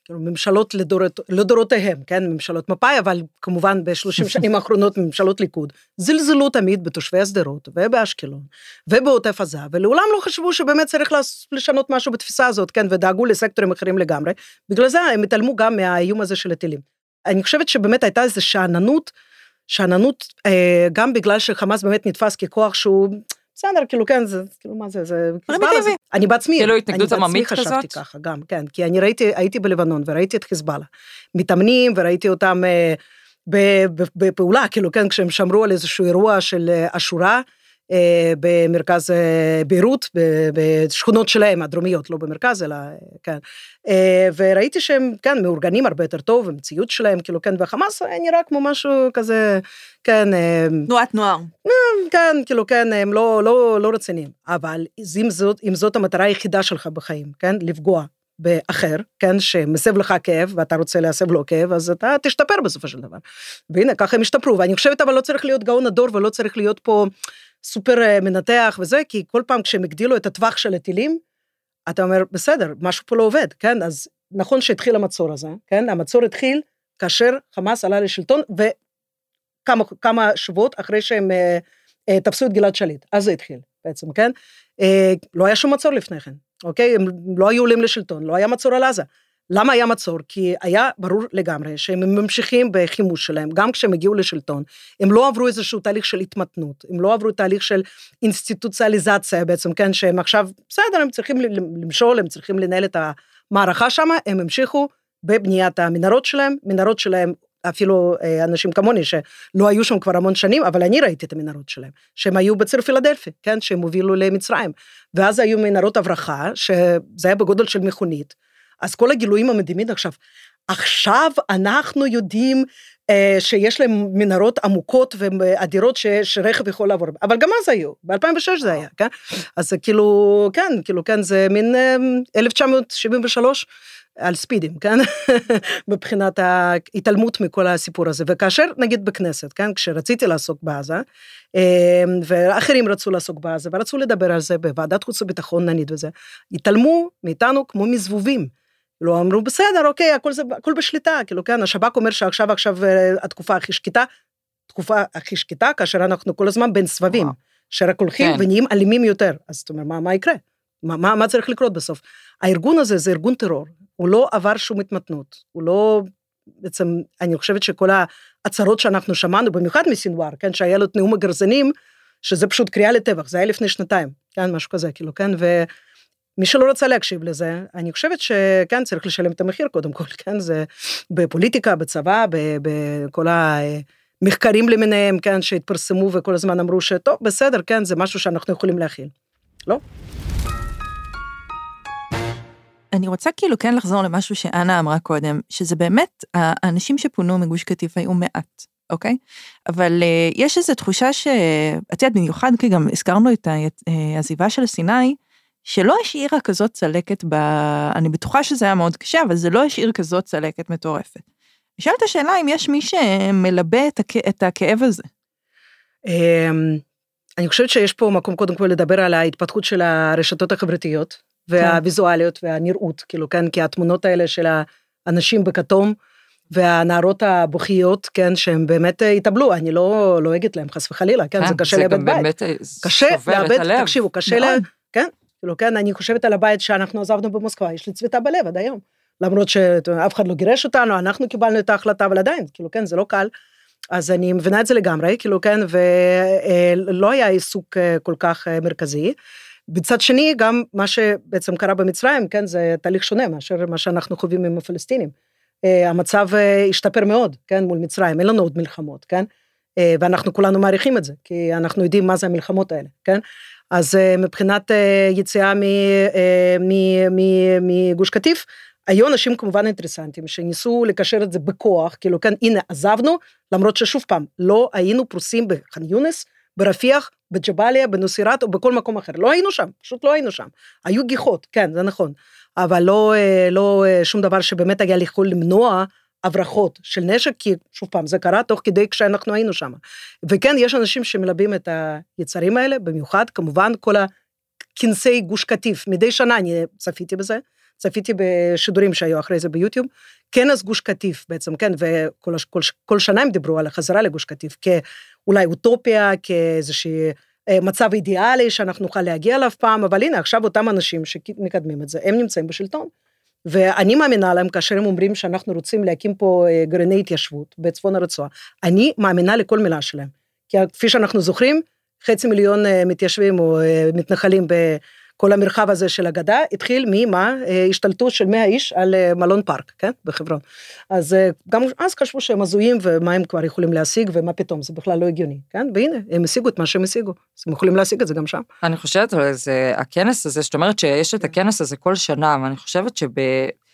שהממשלות לדורות, לדורותיהם, כן, ממשלות מפא"י, אבל כמובן בשלושים שנים האחרונות ממשלות ליכוד, זלזלו תמיד בתושבי השדרות ובאשקלון ובעוטף עזה, ולעולם לא חשבו שבאמת צריך לשנות משהו בתפיסה הזאת, כן, ודאגו לסקטורים אחרים לגמרי. בגלל זה הם התעלמו גם מהאיום הזה של הטילים. אני חושבת שבאמת הייתה איזו שאננות, שאננות אה, גם בגלל שחמאס באמת נתפס ככוח שהוא... בסדר, כאילו, כן, זה, כאילו, מה זה, זה... פרימיטיבי. זה- אני בעצמי, כאילו התנגדות אני בעצמי עממית חשבתי כזאת? ככה גם, כן, כי אני ראיתי, הייתי בלבנון וראיתי את חיזבאללה, מתאמנים וראיתי אותם אה, בפעולה, כאילו, כן, כשהם שמרו על איזשהו אירוע של אה, אשורה, במרכז אה, ביירות, בשכונות שלהם, הדרומיות, לא במרכז, אלא, אה, כן. אה, וראיתי שהם, כן, מאורגנים הרבה יותר טוב, עם ציוד שלהם, כאילו, כן, והחמאס היה נראה כמו משהו כזה, כן, אה, תנועת נוער. כן, כאילו, כן, הם לא, לא, לא רציניים. אבל אם זאת, אם זאת המטרה היחידה שלך בחיים, כן, לפגוע באחר, כן, שמסב לך כאב ואתה רוצה להסב לו כאב, אז אתה תשתפר בסופו של דבר. והנה, ככה הם השתפרו, ואני חושבת, אבל לא צריך להיות גאון הדור ולא צריך להיות פה סופר אה, מנתח וזה, כי כל פעם כשהם הגדילו את הטווח של הטילים, אתה אומר, בסדר, משהו פה לא עובד, כן, אז נכון שהתחיל המצור הזה, כן, המצור התחיל כאשר חמאס עלה לשלטון, וכמה כמה שבועות אחרי שהם אה, אה, תפסו את גלעד שליט, אז זה התחיל בעצם, כן? אה, לא היה שום מצור לפני כן, אוקיי? הם לא היו עולים לשלטון, לא היה מצור על עזה. למה היה מצור? כי היה ברור לגמרי שהם ממשיכים בחימוש שלהם, גם כשהם הגיעו לשלטון. הם לא עברו איזשהו תהליך של התמתנות, הם לא עברו תהליך של אינסטיטוציאליזציה בעצם, כן? שהם עכשיו, בסדר, הם צריכים למשול, הם צריכים לנהל את המערכה שם, הם המשיכו בבניית המנהרות שלהם, מנהרות שלהם אפילו אה, אנשים כמוני שלא היו שם כבר המון שנים, אבל אני ראיתי את המנהרות שלהם, שהם היו בציר פילדלפי, כן, שהם הובילו למצרים. ואז היו מנהרות הברחה, שזה היה בגודל של מכונית. אז כל הגילויים המדהימים עכשיו, עכשיו אנחנו יודעים אה, שיש להם מנהרות עמוקות ואדירות ש, שרכב יכול לעבור, אבל גם אז היו, ב-2006 זה היה, כן? אז כאילו, כן, כאילו, כן, זה מין אה, 1973. על ספידים, כן? מבחינת ההתעלמות מכל הסיפור הזה. וכאשר, נגיד בכנסת, כן? כשרציתי לעסוק בעזה, אה, ואחרים רצו לעסוק בעזה, ורצו לדבר על זה בוועדת חוץ וביטחון נגיד וזה, התעלמו מאיתנו כמו מזבובים. לא אמרו, בסדר, אוקיי, הכל, זה, הכל בשליטה, כאילו, כן, השב"כ אומר שעכשיו, עכשיו אה, התקופה הכי שקטה, תקופה הכי שקטה, כאשר אנחנו כל הזמן בין סבבים. שרק הולכים כן. ונהיים אלימים יותר. אז זאת אומרת, מה, מה יקרה? מה, מה, מה צריך לקרות בסוף? הארגון הזה זה ארגון טרור, הוא לא עבר שום התמתנות, הוא לא, בעצם, אני חושבת שכל ההצהרות שאנחנו שמענו, במיוחד מסינואר, כן, שהיה לו את נאום הגרזנים, שזה פשוט קריאה לטבח, זה היה לפני שנתיים, כן, משהו כזה, כאילו, כן, ומי שלא רצה להקשיב לזה, אני חושבת שכן, צריך לשלם את המחיר קודם כל, כן, זה בפוליטיקה, בצבא, בכל המחקרים למיניהם, כן, שהתפרסמו וכל הזמן אמרו שטוב, בסדר, כן, זה משהו שאנחנו יכולים להכיל. לא? אני רוצה כאילו כן לחזור למשהו שאנה אמרה קודם, שזה באמת, האנשים שפונו מגוש קטיף היו מעט, אוקיי? אבל uh, יש איזו תחושה ש... את יודעת, במיוחד כי גם הזכרנו את העזיבה של סיני, שלא השאירה כזאת צלקת ב... אני בטוחה שזה היה מאוד קשה, אבל זה לא השאיר כזאת צלקת מטורפת. נשאלת השאלה אם יש מי שמלבה את, הכ... את הכאב הזה. אמ, אני חושבת שיש פה מקום קודם כל לדבר על ההתפתחות של הרשתות החברתיות והוויזואליות והנראות, כאילו, כן, כי התמונות האלה של האנשים בכתום והנערות הבוכיות, כן, שהם באמת התאבלו, אני לא לועגת להם חס וחלילה, כן, זה קשה לאבד בית. קשה לאבד, תקשיבו, קשה ל... כאילו, כן, אני חושבת על הבית שאנחנו עזבנו במוסקבה, יש לי צביטה בלב עד היום. למרות שאף אחד לא גירש אותנו, אנחנו קיבלנו את ההחלטה, אבל עדיין, כאילו, כן, זה לא קל. אז אני מבינה את זה לגמרי, כאילו, כן, ולא היה עיסוק כל כך מרכזי. בצד שני, גם מה שבעצם קרה במצרים, כן, זה תהליך שונה מאשר מה שאנחנו חווים עם הפלסטינים. המצב השתפר מאוד, כן, מול מצרים, אין לנו עוד מלחמות, כן, ואנחנו כולנו מעריכים את זה, כי אנחנו יודעים מה זה המלחמות האלה, כן. אז מבחינת יציאה מגוש קטיף, היו אנשים כמובן אינטרסנטים שניסו לקשר את זה בכוח, כאילו כן, הנה עזבנו, למרות ששוב פעם, לא היינו פרוסים בח'אן יונס, ברפיח, בג'באליה, בנוסירת או בכל מקום אחר. לא היינו שם, פשוט לא היינו שם. היו גיחות, כן, זה נכון. אבל לא, אה, לא אה, שום דבר שבאמת היה יכול למנוע הברחות של נשק, כי שוב פעם, זה קרה תוך כדי כשאנחנו היינו שם. וכן, יש אנשים שמלבים את היצרים האלה, במיוחד, כמובן, כל הכנסי גוש קטיף. מדי שנה אני צפיתי בזה, צפיתי בשידורים שהיו אחרי זה ביוטיוב. כנס גוש קטיף בעצם, כן, וכל כל, כל שנה הם דיברו על החזרה לגוש קטיף, כאולי אוטופיה, כאיזושהי אה, מצב אידיאלי שאנחנו נוכל להגיע אליו פעם, אבל הנה, עכשיו אותם אנשים שמקדמים את זה, הם נמצאים בשלטון. ואני מאמינה להם כאשר הם אומרים שאנחנו רוצים להקים פה אה, גרעיני התיישבות בצפון הרצועה. אני מאמינה לכל מילה שלהם. כי כפי שאנחנו זוכרים, חצי מיליון אה, מתיישבים או מתנחלים כל המרחב הזה של הגדה התחיל ממה? אה, השתלטות של 100 איש על אה, מלון פארק, כן? בחברון. אז אה, גם אז חשבו שהם הזויים ומה הם כבר יכולים להשיג ומה פתאום, זה בכלל לא הגיוני, כן? והנה, הם השיגו את מה שהם השיגו, אז הם יכולים להשיג את זה גם שם. אני חושבת זה, הכנס הזה, זאת אומרת שיש את כן. הכנס הזה כל שנה, ואני חושבת שב...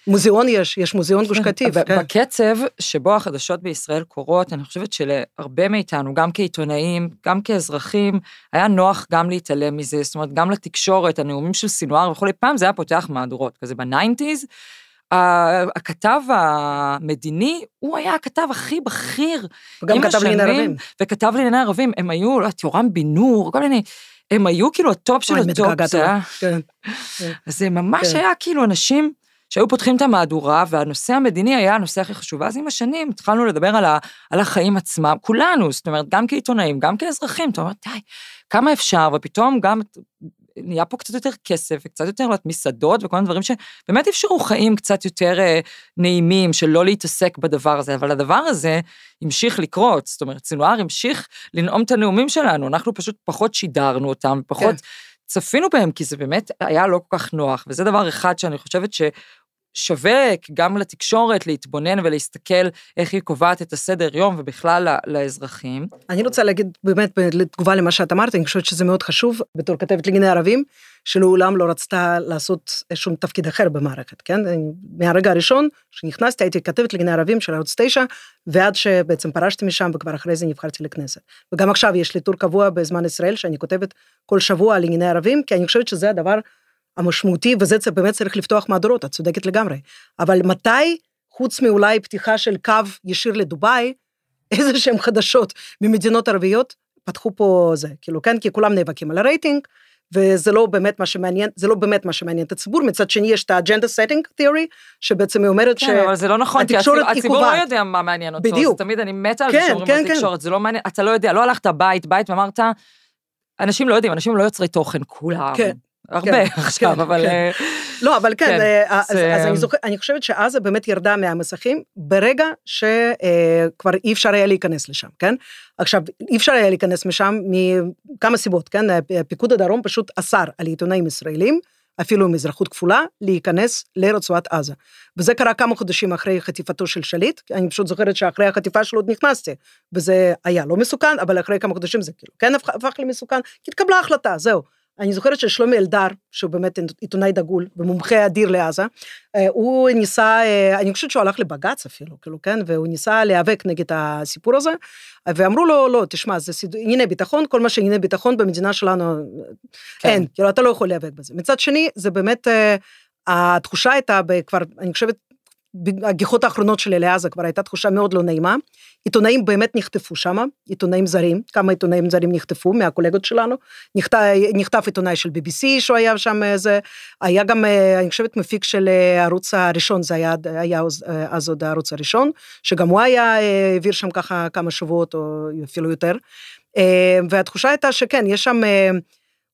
מוזיאון יש, יש מוזיאון גוש קטיף. כן. בקצב שבו החדשות בישראל קורות, אני חושבת שלהרבה מאיתנו, גם כעיתונאים, גם כאזרחים, היה נוח גם להתעלם מזה, זאת אומרת, גם לתקשורת, הנאומים של סינואר וכולי, פעם זה היה פותח מהדורות, כזה ב nineties, הכתב המדיני, הוא היה הכתב הכי בכיר. וגם כתב לענייני ערבים. וכתב לענייני ערבים, הם היו, לא יודעת, יורם בן נור, כל מיני, הם היו כאילו הטופ של הטופ, זה היה... כן. אז זה ממש כן. היה כאילו אנשים... שהיו פותחים את המהדורה, והנושא המדיני היה הנושא הכי חשוב. ואז עם השנים התחלנו לדבר על, ה, על החיים עצמם, כולנו, זאת אומרת, גם כעיתונאים, גם כאזרחים, אתה אומר, די, כמה אפשר, ופתאום גם נהיה פה קצת יותר כסף, וקצת יותר מסעדות, וכל מיני דברים שבאמת אפשרו חיים קצת יותר אה, נעימים, של לא להתעסק בדבר הזה, אבל הדבר הזה המשיך לקרות, זאת אומרת, סינואר המשיך לנאום את הנאומים שלנו, אנחנו פשוט פחות שידרנו אותם, פחות... כן. צפינו בהם, כי זה באמת היה לא כל כך נוח, וזה דבר אחד שאני חושבת ש... שווה גם לתקשורת להתבונן ולהסתכל איך היא קובעת את הסדר יום ובכלל לאזרחים. אני רוצה להגיד באמת לתגובה למה שאת אמרת, אני חושבת שזה מאוד חשוב בתור כתבת לענייני ערבים, שלעולם לא רצתה לעשות שום תפקיד אחר במערכת, כן? מהרגע הראשון שנכנסתי הייתי כתבת לענייני ערבים של ערוץ 9, ועד שבעצם פרשתי משם וכבר אחרי זה נבחרתי לכנסת. וגם עכשיו יש לי טור קבוע בזמן ישראל שאני כותבת כל שבוע על ענייני ערבים, כי אני חושבת שזה הדבר המשמעותי, וזה באמת צריך לפתוח מהדורות, את צודקת לגמרי. אבל מתי, חוץ מאולי פתיחה של קו ישיר לדובאי, איזה שהם חדשות ממדינות ערביות, פתחו פה זה, כאילו, כן, כי כולם נאבקים על הרייטינג, וזה לא באמת מה שמעניין, זה לא באמת מה שמעניין את הציבור, מצד שני יש את ה agenda setting theory, שבעצם היא אומרת כן, ש... כן, אבל זה לא נכון, כי הציבור, הציבור לא יודע מה מעניין אותו, בדיוק. תמיד אני מתה על כן, זה שאומרים כן, בתקשורת, כן. זה לא מעניין, אתה לא יודע, לא הלכת בית, בית ואמרת, אנשים לא יודעים, אנשים לא יוצרי תוכן, כולם. כן. הרבה כן, עכשיו, כן, אבל... כן. אה, לא, אבל כן, אה, אז, אני, חושבת שעזה באמת ירדה מהמסכים ברגע שכבר אי אפשר היה להיכנס לשם, כן? עכשיו, אי אפשר היה להיכנס משם מכמה סיבות, כן? פיקוד הדרום פשוט אסר על עיתונאים ישראלים, אפילו עם אזרחות כפולה, להיכנס לרצועת עזה. וזה קרה כמה חודשים אחרי חטיפתו של שליט, אני פשוט זוכרת שאחרי החטיפה שלו עוד נכנסתי, וזה היה לא מסוכן, אבל אחרי כמה חודשים זה כאילו כן הפך למסוכן, כי התקבלה החלטה, זהו. אני זוכרת ששלומי אלדר, שהוא באמת עיתונאי דגול ומומחה אדיר לעזה, אה, הוא ניסה, אה, אני חושבת שהוא הלך לבג"ץ אפילו, כאילו, כן, והוא ניסה להיאבק נגד הסיפור הזה, ואמרו לו, לא, תשמע, זה ענייני ביטחון, כל מה שענייני ביטחון במדינה שלנו, כן. אין, כאילו, אתה לא יכול להיאבק בזה. מצד שני, זה באמת, אה, התחושה הייתה כבר, אני חושבת, הגיחות האחרונות שלי לעזה כבר הייתה תחושה מאוד לא נעימה. עיתונאים באמת נחטפו שם, עיתונאים זרים, כמה עיתונאים זרים נחטפו מהקולגות שלנו. נחטף, עיתונאי של BBC שהוא היה שם, זה, היה גם, אני חושבת, מפיק של הערוץ הראשון, זה היה, היה אז עוד הערוץ הראשון, שגם הוא היה, העביר שם ככה כמה שבועות או אפילו יותר. והתחושה הייתה שכן, יש שם...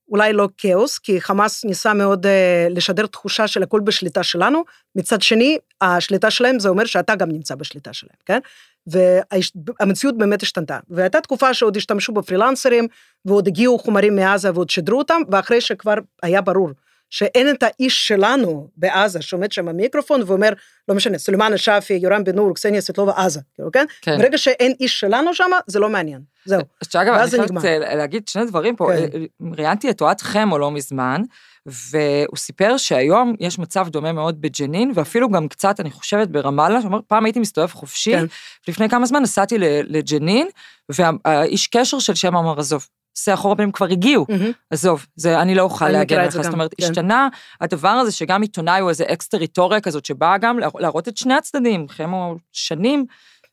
אולי לא כאוס, כי חמאס ניסה מאוד uh, לשדר תחושה של הכל בשליטה שלנו, מצד שני, השליטה שלהם זה אומר שאתה גם נמצא בשליטה שלהם, כן? והמציאות באמת השתנתה. והייתה תקופה שעוד השתמשו בפרילנסרים, ועוד הגיעו חומרים מעזה ועוד שידרו אותם, ואחרי שכבר היה ברור שאין את האיש שלנו בעזה שעומד שם במיקרופון ואומר, לא משנה, סולימאן א-שאפי, יורם בן נור, קסניה סבטלובה, עזה, כאילו, כן? כן? ברגע שאין איש שלנו שם, זה לא מעניין, זהו. שאגב, אני חייבת להגיד שני דברים פה, כן. ראיינתי את אוהד חמו לא מזמן, והוא סיפר שהיום יש מצב דומה מאוד בג'נין, ואפילו גם קצת, אני חושבת, ברמאללה, שאומר, פעם הייתי מסתובב חופשי, כן. לפני כמה זמן נסעתי לג'נין, והאיש קשר של שם אמר, עזוב, עושה אחורה פנים כבר הגיעו. מהמם. עזוב, זה, אני לא אוכל להגן עליך, זה זאת אומרת, כן. השתנה הדבר הזה שגם עיתונאי הוא איזה אקס טריטוריה כזאת, שבאה גם לה- להראות את שני הצדדים, חמו שנים,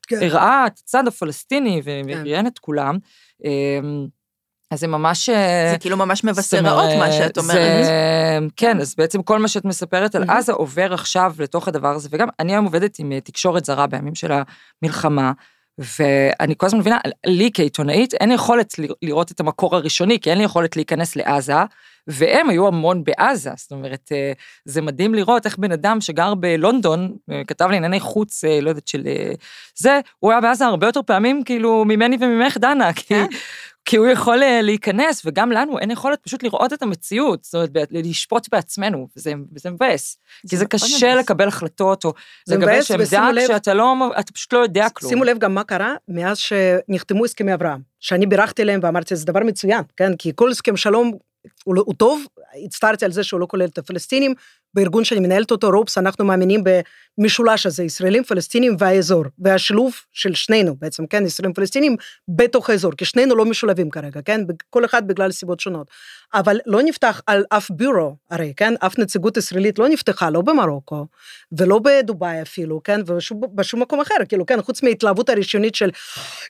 כן. הראה את הצד הפלסטיני כן. וראיין את כולם. אמ, אז זה ממש... אה, זה כאילו ממש מבשר רעות מה שאת אומרת. זה, כן, אז בעצם כל מה שאת מספרת על. עזה עובר עכשיו לתוך הדבר הזה, וגם אני היום עובדת עם אה, תקשורת זרה בימים של המלחמה, ואני כל הזמן מבינה, לי כעיתונאית אין יכולת לראות את המקור הראשוני, כי אין לי יכולת להיכנס לעזה, והם היו המון בעזה, זאת אומרת, אה, זה מדהים לראות איך בן אדם שגר בלונדון, אה, כתב לי ענייני חוץ, אה, לא יודעת, של זה, הוא היה בעזה הרבה יותר פעמים, כאילו, ממני וממך, דנה, כי... כי הוא יכול אה, להיכנס, וגם לנו אין יכולת פשוט לראות את המציאות, זאת אומרת, לשפוט בעצמנו, וזה, וזה מבאס. כי זה קשה מבאס. לקבל החלטות, או לגבש עמדה כשאתה לא, אתה פשוט לא יודע כלום. שימו לב גם מה קרה מאז שנחתמו הסכמי אברהם, שאני בירכתי להם ואמרתי, זה דבר מצוין, כן? כי כל הסכם שלום הוא, לא- הוא טוב, הצטערתי על זה שהוא לא כולל את הפלסטינים, בארגון שאני מנהלת אותו, רופס, אנחנו מאמינים במשולש הזה, ישראלים, פלסטינים והאזור, והשילוב של שנינו בעצם, כן, ישראלים פלסטינים בתוך האזור, כי שנינו לא משולבים כרגע, כן, כל אחד בגלל סיבות שונות. אבל לא נפתח על אף ביורו, הרי, כן, אף נציגות ישראלית לא נפתחה, לא במרוקו, ולא בדובאי אפילו, כן, ובשום בשום מקום אחר, כאילו, כן, חוץ מההתלהבות הראשונית של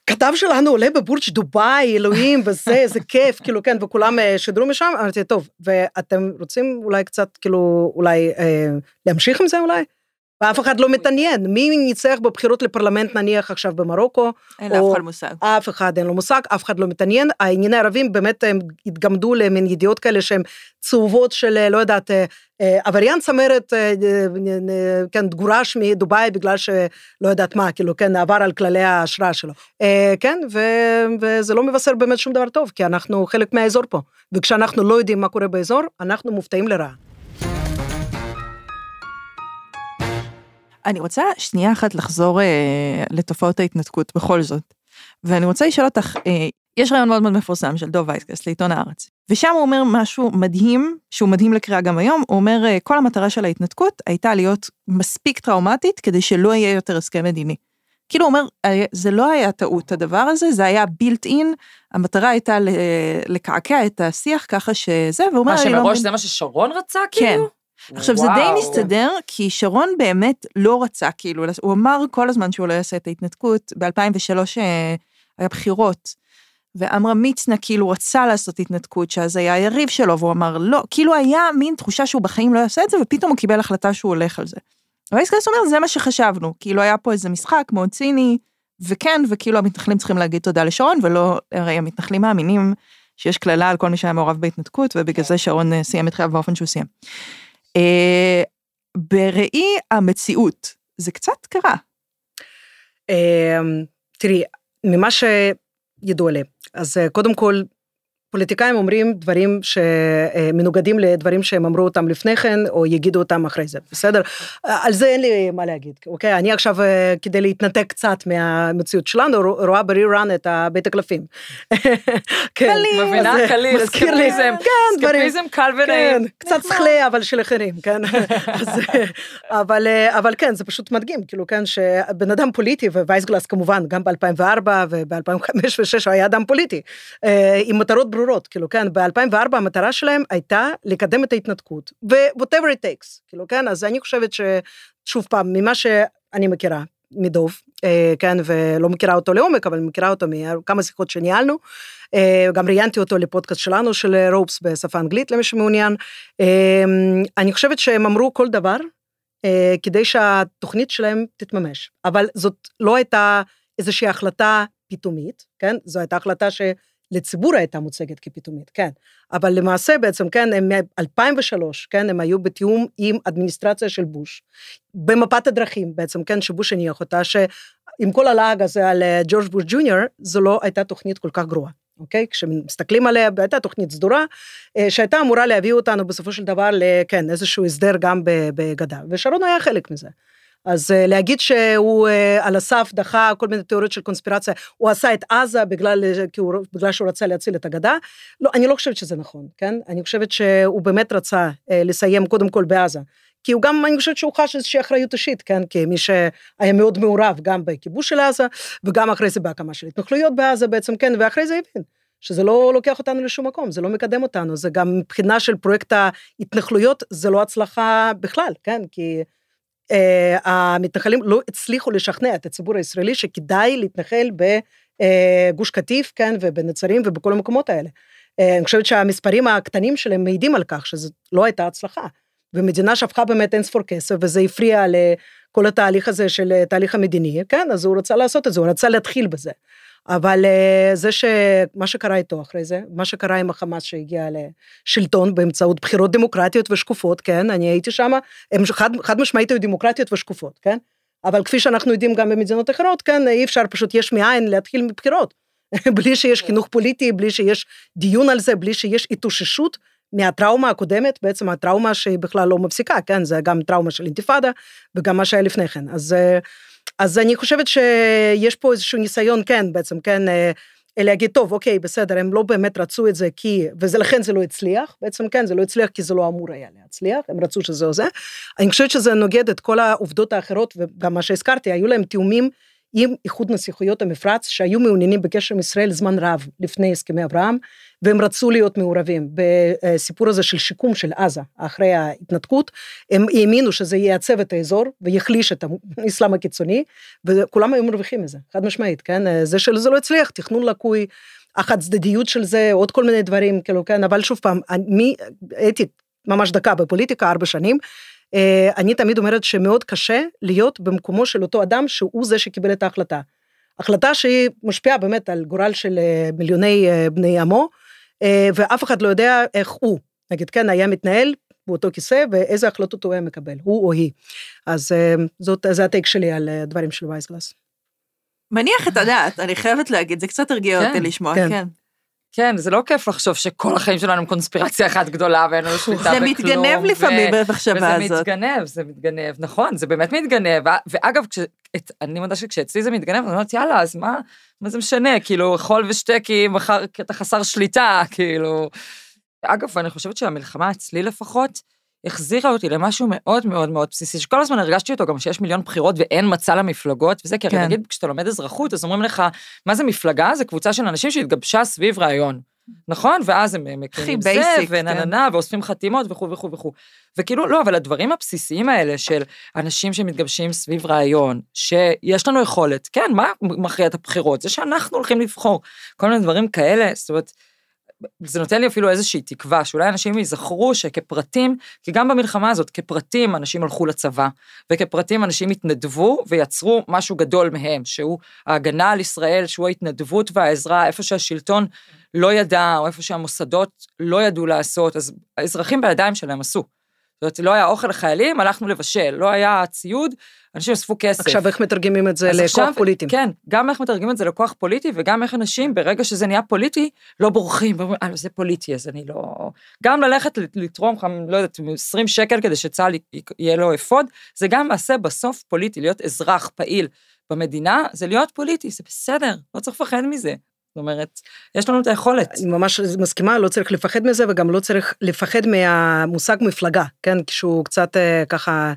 כתב שלנו עולה בבורג' דובאי, אלוהים, וזה, איזה כיף, כאילו, כן, וכולם אה, שידרו משם, אמרתי, טוב, ואתם רוצים אולי קצת, כאילו, אולי אה, להמשיך עם זה אולי? ואף אחד לא מתעניין, מי ניצח בבחירות לפרלמנט נניח עכשיו במרוקו, אין לאף אחד מושג. אף אחד אין לו מושג, אף אחד לא מתעניין, הענייני הערבים באמת הם התגמדו למין ידיעות כאלה שהן צהובות של, אה, לא יודעת, אה, אה, עבריין צמרת, כן, גורש מדובאי בגלל שלא יודעת מה, כאילו, כן, עבר על כללי ההשראה שלו. כן, ו- וזה לא מבשר באמת שום דבר טוב, כי אנחנו חלק מהאזור פה, וכשאנחנו לא יודעים מה קורה באזור, אנחנו מופתעים לרעה. אני רוצה שנייה אחת לחזור אה, לתופעות ההתנתקות בכל זאת. ואני רוצה לשאול אותך, אה, יש רעיון מאוד מאוד מפורסם של דוב וייסגס לעיתון הארץ, ושם הוא אומר משהו מדהים, שהוא מדהים לקריאה גם היום, הוא אומר, אה, כל המטרה של ההתנתקות הייתה להיות מספיק טראומטית כדי שלא יהיה יותר הסכם מדיני. כאילו הוא אומר, אה, זה לא היה טעות הדבר הזה, זה היה בילט אין, המטרה הייתה לקעקע את השיח ככה שזה, והוא אומר, מה לא שמראש מבין. זה מה ששרון רצה, כן. כאילו? עכשיו זה די וואו. מסתדר, כי שרון באמת לא רצה, כאילו, הוא אמר כל הזמן שהוא לא יעשה את ההתנתקות, ב-2003 היה בחירות, ועמרם מצנע כאילו רצה לעשות התנתקות, שאז היה היריב שלו, והוא אמר לא, כאילו היה מין תחושה שהוא בחיים לא יעשה את זה, ופתאום הוא קיבל החלטה שהוא הולך על זה. וייסקלס אומר, זה מה שחשבנו, כאילו היה פה איזה משחק מאוד ציני, וכן, וכאילו המתנחלים צריכים להגיד תודה לשרון, ולא, הרי המתנחלים מאמינים שיש קללה על כל מי שהיה מעורב בהתנתקות, ובגלל זה שרון אה, סיים את חייו באופן שהוא סיים. אה, בראי המציאות, זה קצת קרה. אמ, תראי, ממה שידוע לי, אז אה, קודם כל, פוליטיקאים אומרים דברים שמנוגדים לדברים שהם אמרו אותם לפני כן, או יגידו אותם אחרי זה, בסדר? על זה אין לי מה להגיד, אוקיי? אני עכשיו, אה, כדי להתנתק קצת מהמציאות שלנו, רואה ב-rerun את בית הקלפים. כן, קליל. מבינה? אה, קליל, לי, אסקפיזם, כן, דברים. אסקפיזם קל כן, ונעים. קצת שכלי, אבל של אחרים, כן? אבל, כן, זה פשוט מדגים, כאילו, כן, שבן אדם פוליטי, ווייסגלס כמובן, גם ב-2004 וב-2005 ו-2006 הוא היה אדם פוליטי, אה, עם מטרות ברורות, כאילו, כן, ב-2004 המטרה שלהם הייתה לקדם את ההתנתקות, ו-whatever it takes, כאילו, כן, אז אני חושבת ששוב פעם, ממה שאני מכירה, מדוב, אה, כן, ולא מכירה אותו לעומק, אבל מכירה אותו מכמה שיחות שניהלנו. אה, גם ראיינתי אותו לפודקאסט שלנו, של רופס בשפה אנגלית, למי שמעוניין. אה, אני חושבת שהם אמרו כל דבר כדי שהתוכנית שלהם תתממש, אבל זאת לא הייתה איזושהי החלטה פתאומית, כן? זו הייתה החלטה שלציבור הייתה מוצגת כפתאומית, כן. אבל למעשה בעצם, כן, הם מ-2003, כן, הם היו בתיאום עם אדמיניסטרציה של בוש, במפת הדרכים בעצם, כן, שבוש הניח אותה, שעם כל הלעג הזה על אה, ג'ורג' בוש ג'וניור, זו לא הייתה תוכנית כל כך גרועה. אוקיי? כשמסתכלים עליה, הייתה תוכנית סדורה, אה, שהייתה אמורה להביא אותנו בסופו של דבר לכן, איזשהו הסדר גם בגדה, ושרון היה חלק מזה. אז אה, להגיד שהוא אה, על הסף דחה כל מיני תיאוריות של קונספירציה, הוא עשה את עזה בגלל, אה, הוא, בגלל שהוא רצה להציל את הגדה, לא, אני לא חושבת שזה נכון, כן? אני חושבת שהוא באמת רצה לסיים קודם כל בעזה. כי הוא גם, אני חושבת שהוא חש איזושהי אחריות אישית, כן? כמי שהיה מאוד מעורב גם בכיבוש של עזה, וגם אחרי זה בהקמה של התנחלויות בעזה בעצם, כן? ואחרי זה הבין שזה לא לוקח אותנו לשום מקום, זה לא מקדם אותנו, זה גם מבחינה של פרויקט ההתנחלויות, זה לא הצלחה בכלל, כן? כי אה, המתנחלים לא הצליחו לשכנע את הציבור הישראלי שכדאי להתנחל בגוש קטיף, כן? ובנצרים ובכל המקומות האלה. אה, אני חושבת שהמספרים הקטנים שלהם מעידים על כך שזו לא הייתה הצלחה. ומדינה שפכה באמת אין ספור כסף, וזה הפריע לכל התהליך הזה של אה, תהליך המדיני, כן? אז הוא רצה לעשות את זה, הוא רצה להתחיל בזה. אבל אה, זה שמה שקרה איתו אחרי זה, מה שקרה עם החמאס שהגיע לשלטון באמצעות בחירות דמוקרטיות ושקופות, כן, אני הייתי שם, הם חד, חד משמעית היו דמוקרטיות ושקופות, כן? אבל כפי שאנחנו יודעים גם במדינות אחרות, כן, אי אפשר פשוט יש מאין להתחיל מבחירות. בלי שיש כן. חינוך פוליטי, בלי שיש דיון על זה, בלי שיש התאוששות מהטראומה הקודמת, בעצם הטראומה שהיא בכלל לא מפסיקה, כן, זה גם טראומה של אינתיפאדה וגם מה שהיה לפני כן. אז, אה, אז אני חושבת שיש פה איזשהו ניסיון, כן, בעצם, כן, אה, להגיד, טוב, אוקיי, בסדר, הם לא באמת רצו את זה כי, ולכן זה לא הצליח, בעצם כן, זה לא הצליח כי זה לא אמור היה להצליח, הם רצו שזה או זה. אני חושבת שזה נוגד את כל העובדות האחרות, וגם מה שהזכרתי, היו להם תיאומים עם איחוד נסיכויות המפרץ שהיו מעוניינים בקשר עם ישראל זמן רב לפני הסכמי אברהם, והם רצו להיות מעורבים בסיפור הזה של שיקום של עזה אחרי ההתנתקות, הם האמינו שזה ייעצב את האזור ויחליש את האסלאם הקיצוני, וכולם היו מרוויחים מזה, חד משמעית, כן? זה שזה לא הצליח, תכנון לקוי, החד צדדיות של זה, עוד כל מיני דברים, כאילו, כן, אבל שוב פעם, אני הייתי ממש דקה בפוליטיקה, ארבע שנים, אני תמיד אומרת שמאוד קשה להיות במקומו של אותו אדם שהוא זה שקיבל את ההחלטה. החלטה שהיא משפיעה באמת על גורל של אה, מיליוני אה, בני עמו, ואף אחד לא יודע איך הוא, נגיד כן, היה מתנהל באותו כיסא ואיזה החלטות הוא היה מקבל, הוא או היא. אז זאת, זה הטייק שלי על דברים של וייסגלס. מניח את הדעת, אני חייבת להגיד, זה קצת הרגיע אותי כן, לשמוע, כן. כן. כן, זה לא כיף לחשוב שכל החיים שלנו הם קונספירציה אחת גדולה ואין לנו שליטה בכלום. זה מתגנב לפעמים במחשבה הזאת. וזה מתגנב, זה מתגנב, נכון, זה באמת מתגנב. ואגב, אני מודה שכשאצלי זה מתגנב, אני אומרת, יאללה, אז מה, מה זה משנה? כאילו, חול ושטקי, מחר אתה חסר שליטה, כאילו. אגב, אני חושבת שהמלחמה אצלי לפחות, החזירה אותי למשהו מאוד מאוד מאוד בסיסי, שכל הזמן הרגשתי אותו גם שיש מיליון בחירות ואין מצע למפלגות וזה, כי כן. נגיד כשאתה לומד אזרחות, אז אומרים לך, מה זה מפלגה? זה קבוצה של אנשים שהתגבשה סביב רעיון. נכון? ואז הם מקימים זה, ונננה, כן. ואוספים חתימות וכו' וכו' וכו'. וכאילו, לא, אבל הדברים הבסיסיים האלה של אנשים שמתגבשים סביב רעיון, שיש לנו יכולת, כן, מה מכריע את הבחירות? זה שאנחנו הולכים לבחור. כל מיני דברים כאלה, זאת אומרת, זה נותן לי אפילו איזושהי תקווה, שאולי אנשים ייזכרו שכפרטים, כי גם במלחמה הזאת, כפרטים אנשים הלכו לצבא, וכפרטים אנשים התנדבו ויצרו משהו גדול מהם, שהוא ההגנה על ישראל, שהוא ההתנדבות והעזרה, איפה שהשלטון לא ידע, או איפה שהמוסדות לא ידעו לעשות, אז האזרחים בידיים שלהם עשו. זאת אומרת, לא היה אוכל לחיילים, הלכנו לבשל, לא היה ציוד, אנשים אספו כסף. עכשיו איך מתרגמים את זה לכוח עכשיו, פוליטי? כן, גם איך מתרגמים את זה לכוח פוליטי, וגם איך אנשים ברגע שזה נהיה פוליטי, לא בורחים, ואומרים, אה, זה פוליטי, אז אני לא... גם ללכת לתרום, לא יודעת, 20 שקל כדי שצה"ל יהיה לו אפוד, זה גם מעשה בסוף פוליטי, להיות אזרח פעיל במדינה, זה להיות פוליטי, זה בסדר, לא צריך לפחד מזה. זאת אומרת, יש לנו את היכולת. אני ממש מסכימה, לא צריך לפחד מזה וגם לא צריך לפחד מהמושג מפלגה, כן? כשהוא קצת אה, ככה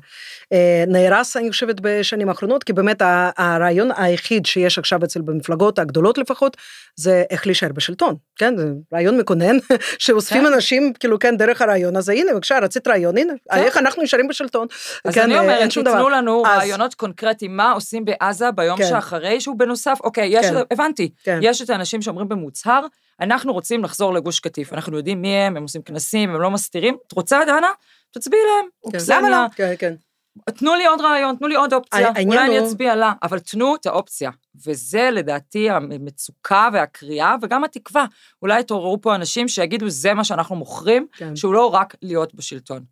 אה, נהרס, אני חושבת, בשנים האחרונות, כי באמת הרעיון היחיד שיש עכשיו אצל במפלגות הגדולות לפחות, זה איך להישאר בשלטון, כן? זה רעיון מקונן, שאוספים כן. אנשים, כאילו, כן, דרך הרעיון הזה, הנה, בבקשה, רצית רעיון, הנה, כן. איך אנחנו נשארים בשלטון. אז כן, אני אומרת, תיתנו לנו אז... רעיונות קונקרטיים, מה עושים בעזה ביום כן. שאחרי, שהוא בנוסף, אוקיי, יש, כן. הבנתי, כן. יש את האנשים שאומרים במוצהר, אנחנו רוצים לחזור לגוש קטיף, אנחנו יודעים מי הם, הם עושים כנסים, הם לא מסתירים, את רוצה, דנה? תצביעי להם, כן. למה לא? כן, כן. תנו לי עוד רעיון, תנו לי עוד אופציה, אולי אני אצביע לה, אבל תנו את האופציה. וזה לדעתי המצוקה והקריאה וגם התקווה. אולי יתעוררו פה אנשים שיגידו, זה מה שאנחנו מוכרים, כן. שהוא לא רק להיות בשלטון.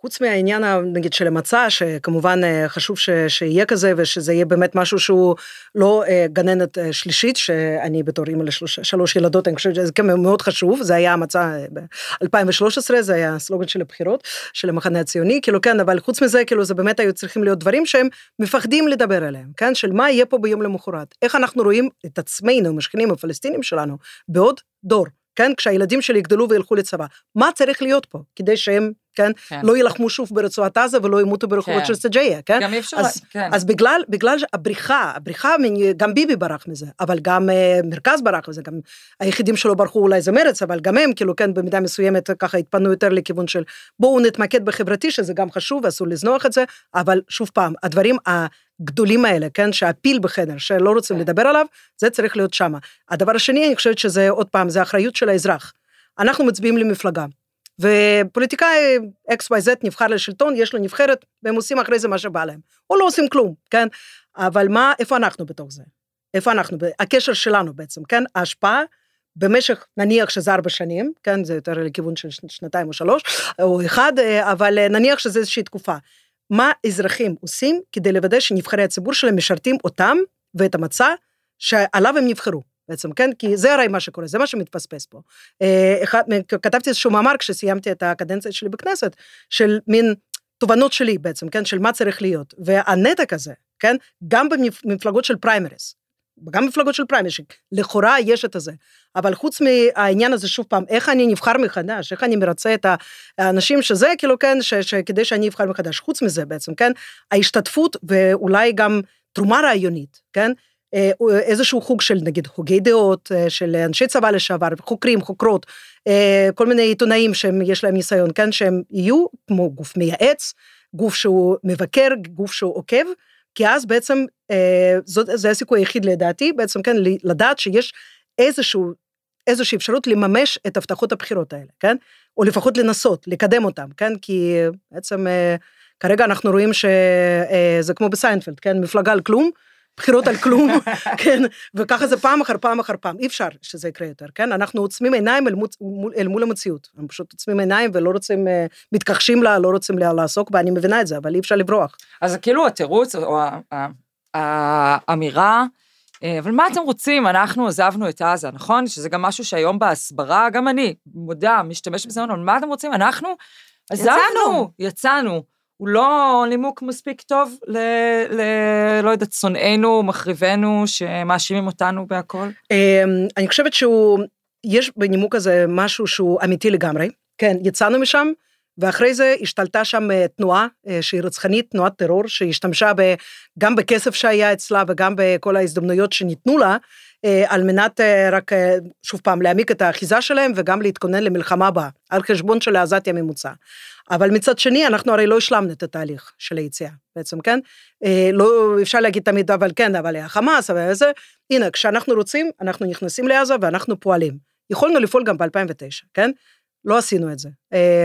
חוץ מהעניין נגיד של המצע שכמובן אה, חשוב ש, שיהיה כזה ושזה יהיה באמת משהו שהוא לא אה, גננת אה, שלישית שאני בתור אימא לשלוש ילדות אני חושבת שזה מאוד חשוב. זה היה המצע ב-2013 זה היה הסלוגן של הבחירות של המחנה הציוני. כאילו כן אבל חוץ מזה כאילו זה באמת היו צריכים להיות דברים שהם מפחדים לדבר עליהם כן? של מה יהיה פה ביום למחרת? איך אנחנו רואים את עצמנו המשכנים הפלסטינים שלנו בעוד דור כן? כשהילדים שלי יגדלו וילכו לצבא מה צריך להיות פה כדי שהם כן? כן. לא יילחמו שוב ברצועת עזה ולא ימותו ברחובות כן. של סג'איה, כן? גם אי אפשר, אז- כן. אז בגלל, בגלל הבריחה, הבריחה, גם ביבי ברח מזה, אבל גם אה, מרכז ברח מזה, גם היחידים שלא ברחו אולי זה מרץ, אבל גם הם, כאילו, כן, במידה מסוימת ככה התפנו יותר לכיוון של בואו נתמקד בחברתי, שזה גם חשוב ואסור לזנוח את זה, אבל שוב פעם, הדברים הגדולים האלה, כן, שהפיל בחדר, שלא רוצים כן. לדבר עליו, זה צריך להיות שמה. הדבר השני, אני חושבת שזה, עוד פעם, זה האחריות של האזרח. אנחנו מצביעים למפלגה. ופוליטיקאי XYZ נבחר לשלטון, יש לו נבחרת, והם עושים אחרי זה מה שבא להם. או לא עושים כלום, כן? אבל מה, איפה אנחנו בתוך זה? איפה אנחנו? הקשר שלנו בעצם, כן? ההשפעה במשך, נניח שזה ארבע שנים, כן? זה יותר לכיוון של שנ- שנתיים או שלוש, או אחד, אה, אבל אה, נניח שזה איזושהי תקופה. מה אזרחים עושים כדי לוודא שנבחרי הציבור שלהם משרתים אותם ואת המצע שעליו הם נבחרו. בעצם, כן? כי זה הרי מה שקורה, זה מה שמתפספס פה. אה, אחד, כתבתי איזשהו מאמר כשסיימתי את הקדנציה שלי בכנסת, של מין תובנות שלי בעצם, כן? של מה צריך להיות. והנתק הזה, כן? גם במפלגות של פריימריס, גם במפלגות של פריימריס, שלכאורה יש את הזה, אבל חוץ מהעניין הזה, שוב פעם, איך אני נבחר מחדש, איך אני מרצה את האנשים שזה, כאילו, כן, ש, שכדי שאני אבחר מחדש, חוץ מזה בעצם, כן? ההשתתפות ואולי גם תרומה רעיונית, כן? אה, איזשהו חוג של נגיד הוגי דעות, אה, של אנשי צבא לשעבר, חוקרים, חוקרות, אה, כל מיני עיתונאים שיש להם ניסיון, כן, שהם יהיו כמו גוף מייעץ, גוף שהוא מבקר, גוף שהוא עוקב, כי אז בעצם, זאת, זה הסיכוי היחיד לדעתי, בעצם כן, לדעת שיש איזשהו, איזושהי אפשרות לממש את הבטחות הבחירות האלה, כן? או לפחות לנסות, לקדם אותם, כן? כי בעצם כרגע אנחנו רואים שזה כמו בסיינפלד, כן? מפלגה על כלום, בחירות על כלום, כן, וככה זה פעם אחר פעם אחר פעם, אי אפשר שזה יקרה יותר, כן? אנחנו עוצמים עיניים אל, מוצ... אל מול המציאות, אנחנו פשוט עוצמים עיניים ולא רוצים, מתכחשים לה, לא רוצים לעסוק בה, אני מבינה את זה, אבל אי אפשר לברוח. אז כאילו התירוץ, או האמירה, אבל מה אתם רוצים? אנחנו עזבנו את עזה, נכון? שזה גם משהו שהיום בהסברה, גם אני, מודה, משתמשת בזה, אבל מה אתם רוצים? אנחנו עזבנו, יצאנו. הוא לא נימוק מספיק טוב ל... ל לא יודעת, שונאינו, מחריבינו, שמאשימים אותנו בהכל? אני חושבת שהוא, יש בנימוק הזה משהו שהוא אמיתי לגמרי. כן, יצאנו משם, ואחרי זה השתלטה שם תנועה שהיא רצחנית, תנועת טרור, שהשתמשה ב, גם בכסף שהיה אצלה וגם בכל ההזדמנויות שניתנו לה, על מנת רק, שוב פעם, להעמיק את האחיזה שלהם וגם להתכונן למלחמה הבאה, על חשבון של העזתי הממוצע. אבל מצד שני, אנחנו הרי לא השלמנו את התהליך של היציאה, בעצם, כן? לא, אפשר להגיד תמיד, אבל כן, אבל החמאס, אבל זה, הנה, כשאנחנו רוצים, אנחנו נכנסים לעזה ואנחנו פועלים. יכולנו לפעול גם ב-2009, כן? לא עשינו את זה.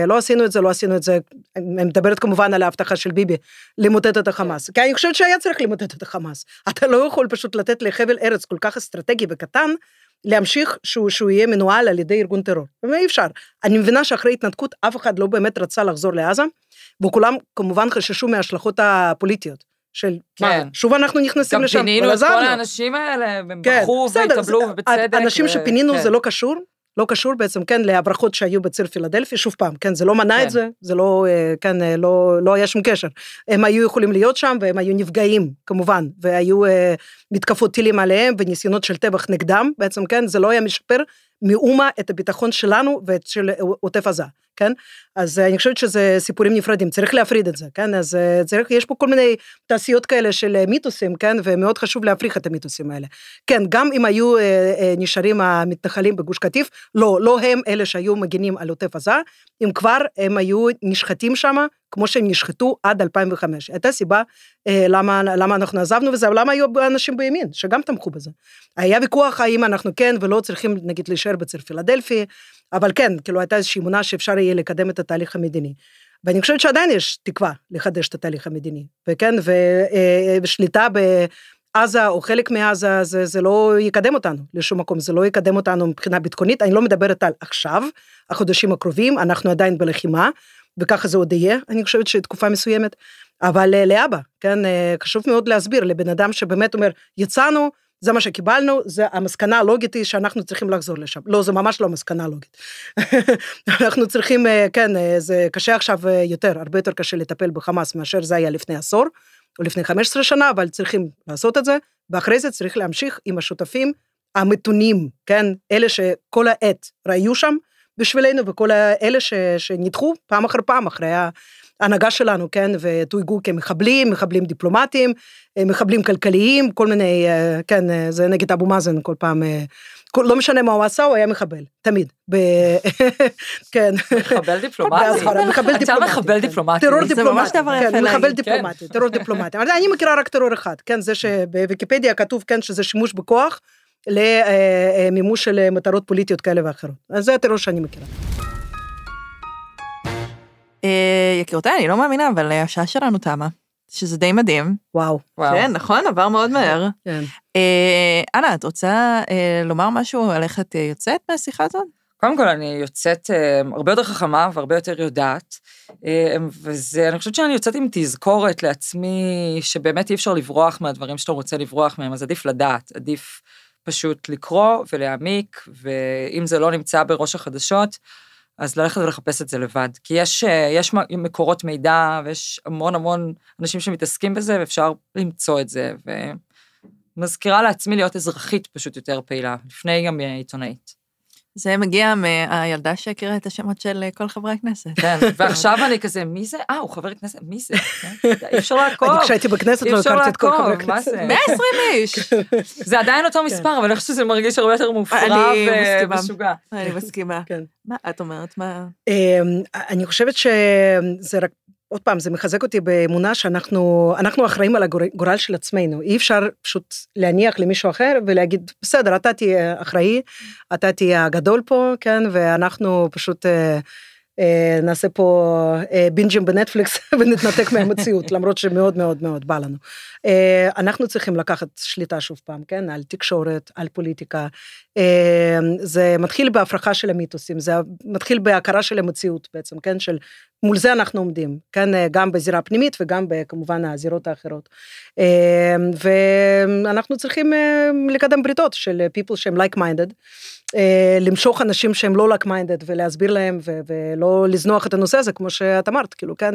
לא עשינו את זה, לא עשינו את זה, אני מדברת כמובן על ההבטחה של ביבי, למוטט את החמאס. כי אני חושבת שהיה צריך למוטט את החמאס. אתה לא יכול פשוט לתת לחבל ארץ כל כך אסטרטגי וקטן, להמשיך שהוא, שהוא יהיה מנוהל על ידי ארגון טרור. ואי אפשר. אני מבינה שאחרי התנתקות אף אחד לא באמת רצה לחזור לעזה, וכולם כמובן חששו מההשלכות הפוליטיות. של כן. מה, שוב אנחנו נכנסים לשם, גם פינינו את כל האנשים האלה, והם כן, בחרו בסדר, והתקבלו, ובצדק. אנשים ו- שפינינו כן. זה לא קשור, לא קשור בעצם, כן, להברחות שהיו בציר פילדלפי, שוב פעם, כן, זה לא מנע כן. את זה, זה לא, אה, כן, אה, לא, לא היה שום קשר. הם היו יכולים להיות שם, והם היו נפגעים, כמובן, והיו אה, מתקפות טילים עליהם, וניסיונות של טבח נגדם, בעצם, כן, זה לא היה משפר מאומה את הביטחון שלנו ואת של עוטף עזה, כן? אז אני חושבת שזה סיפורים נפרדים, צריך להפריד את זה, כן? אז אה, צריך, יש פה כל מיני תעשיות כאלה של אה, מיתוסים, כן? ומאוד חשוב להפריך את המיתוסים האלה. כן, גם אם היו אה, אה, נשארים המתנחלים בגוש קטיף, לא, לא הם אלה שהיו מגינים על עוטף עזה, אם כבר הם היו נשחטים שם, כמו שהם נשחטו עד 2005. הייתה סיבה אה, למה, למה אנחנו עזבנו וזה, אבל למה היו אנשים בימין, שגם תמכו בזה. היה ויכוח האם אנחנו כן ולא צריכים, נגיד, להישאר בציר פילדלפי, אבל כן, כאילו הייתה איזושהי אמונה שאפשר יהיה לקדם את התהליך המדיני. ואני חושבת שעדיין יש תקווה לחדש את התהליך המדיני, וכן, ושליטה בעזה או חלק מעזה, זה, זה לא יקדם אותנו לשום מקום, זה לא יקדם אותנו מבחינה ביטחונית, אני לא מדברת על עכשיו, החודשים הקרובים, אנחנו עדיין בלחימה, וככה זה עוד יהיה, אני חושבת שתקופה מסוימת, אבל אה, לאבא, כן, אה, חשוב מאוד להסביר לבן אדם שבאמת אומר, יצאנו, זה מה שקיבלנו, זה המסקנה הלוגית היא שאנחנו צריכים לחזור לשם. לא, זה ממש לא מסקנה לוגית. אנחנו צריכים, אה, כן, זה קשה עכשיו יותר, הרבה יותר קשה לטפל בחמאס מאשר זה היה לפני עשור, או לפני 15 שנה, אבל צריכים לעשות את זה, ואחרי זה צריך להמשיך עם השותפים המתונים, כן, אלה שכל העת ראיו שם, בשבילנו וכל אלה ש, שנדחו פעם אחר פעם אחרי ההנהגה שלנו, כן, ותויגו כמחבלים, מחבלים דיפלומטיים, אה, מחבלים כלכליים, כל מיני, אה, כן, אה, זה נגד אבו מאזן כל פעם, כל, לא משנה מה הוא עשה, הוא היה מחבל, תמיד. ב... כן. מחבל דיפלומטי. מחבל דיפלומטי. מחבל כן. דיפלומטי. טרור דיפלומטי, כן, מחבל דיפלומטי, טרור דיפלומטי. אני מכירה רק טרור אחד, כן, זה שבוויקיפדיה כתוב, כן, שזה שימוש בכוח. למימוש של מטרות פוליטיות כאלה ואחרות. אז זה הטרור שאני מכירה. יקירותיי, אני לא מאמינה, אבל השעה שלנו תמה. שזה די מדהים. וואו. כן, נכון, עבר מאוד מהר. כן. אנה, את רוצה לומר משהו על איך את יוצאת מהשיחה הזאת? קודם כל, אני יוצאת הרבה יותר חכמה והרבה יותר יודעת, וזה, אני חושבת שאני יוצאת עם תזכורת לעצמי, שבאמת אי אפשר לברוח מהדברים שאתה רוצה לברוח מהם, אז עדיף לדעת, עדיף פשוט לקרוא ולהעמיק, ואם זה לא נמצא בראש החדשות, אז ללכת ולחפש את זה לבד. כי יש, יש מקורות מידע ויש המון המון אנשים שמתעסקים בזה, ואפשר למצוא את זה. ומזכירה לעצמי להיות אזרחית פשוט יותר פעילה, לפני גם עיתונאית. זה מגיע מהילדה שהכירה את השמות של כל חברי הכנסת. כן, ועכשיו אני כזה, מי זה? אה, הוא חבר כנסת, מי זה? אי אפשר לעקוב. אני כשהייתי בכנסת לא הכרתי את כל חברי הכנסת. 120 איש. זה עדיין אותו מספר, אבל אני חושבת שזה מרגיש הרבה יותר מופרע ומשוגע. אני מסכימה. מה את אומרת? מה? אני חושבת שזה רק עוד פעם, זה מחזק אותי באמונה שאנחנו אחראים על הגורל של עצמנו. אי אפשר פשוט להניח למישהו אחר ולהגיד, בסדר, אתה תהיה אחראי, אתה תהיה הגדול פה, כן, ואנחנו פשוט אה, נעשה פה אה, בינג'ים בנטפליקס ונתנתק מהמציאות, למרות שמאוד מאוד מאוד בא לנו. אה, אנחנו צריכים לקחת שליטה שוב פעם, כן, על תקשורת, על פוליטיקה. אה, זה מתחיל בהפרחה של המיתוסים, זה מתחיל בהכרה של המציאות בעצם, כן, של מול זה אנחנו עומדים, כן, אה, גם בזירה הפנימית וגם כמובן הזירות האחרות. אה, ואנחנו צריכים אה, לקדם בריתות של people שהם like minded. למשוך אנשים שהם לא like minded ולהסביר להם ולא לזנוח את הנושא הזה כמו שאת אמרת כאילו כן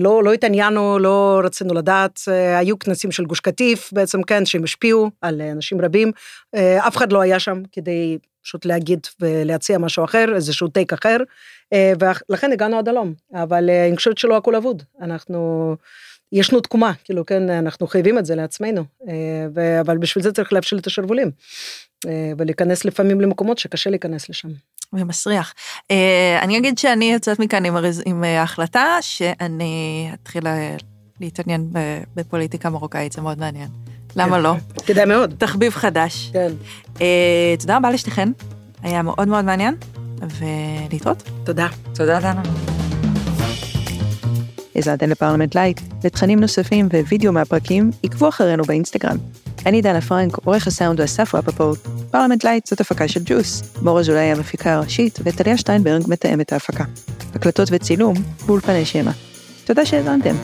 לא לא התעניינו לא רצינו לדעת היו כנסים של גוש קטיף בעצם כן שהם השפיעו על אנשים רבים אף אחד לא היה שם כדי פשוט להגיד ולהציע משהו אחר איזשהו טייק אחר ולכן הגענו עד הלום אבל אני חושבת שלא הכל אבוד אנחנו. ישנו תקומה, כאילו כן, אנחנו חייבים את זה לעצמנו, אבל בשביל זה צריך להבשיל את השרוולים. ולהיכנס לפעמים למקומות שקשה להיכנס לשם. ומסריח. אני אגיד שאני יוצאת מכאן עם, עם ההחלטה שאני אתחיל להתעניין בפוליטיקה מרוקאית, זה מאוד מעניין. למה לא? כדאי מאוד. תחביב חדש. כן. תודה רבה לשתיכן, היה מאוד מאוד מעניין, ולהתראות. תודה. תודה, דנה. האזנתם לפרלמנט לייט, לתכנים נוספים ווידאו מהפרקים, עקבו אחרינו באינסטגרם. אני דנה פרנק, עורך הסאונד הוא אסף רפפורט. פרלמנט לייט זאת הפקה של ג'וס. מור אזולאי המפיקה הראשית, וטליה שטיינברג מתאמת ההפקה. הקלטות וצילום באולפני שמע. תודה שהאזנתם.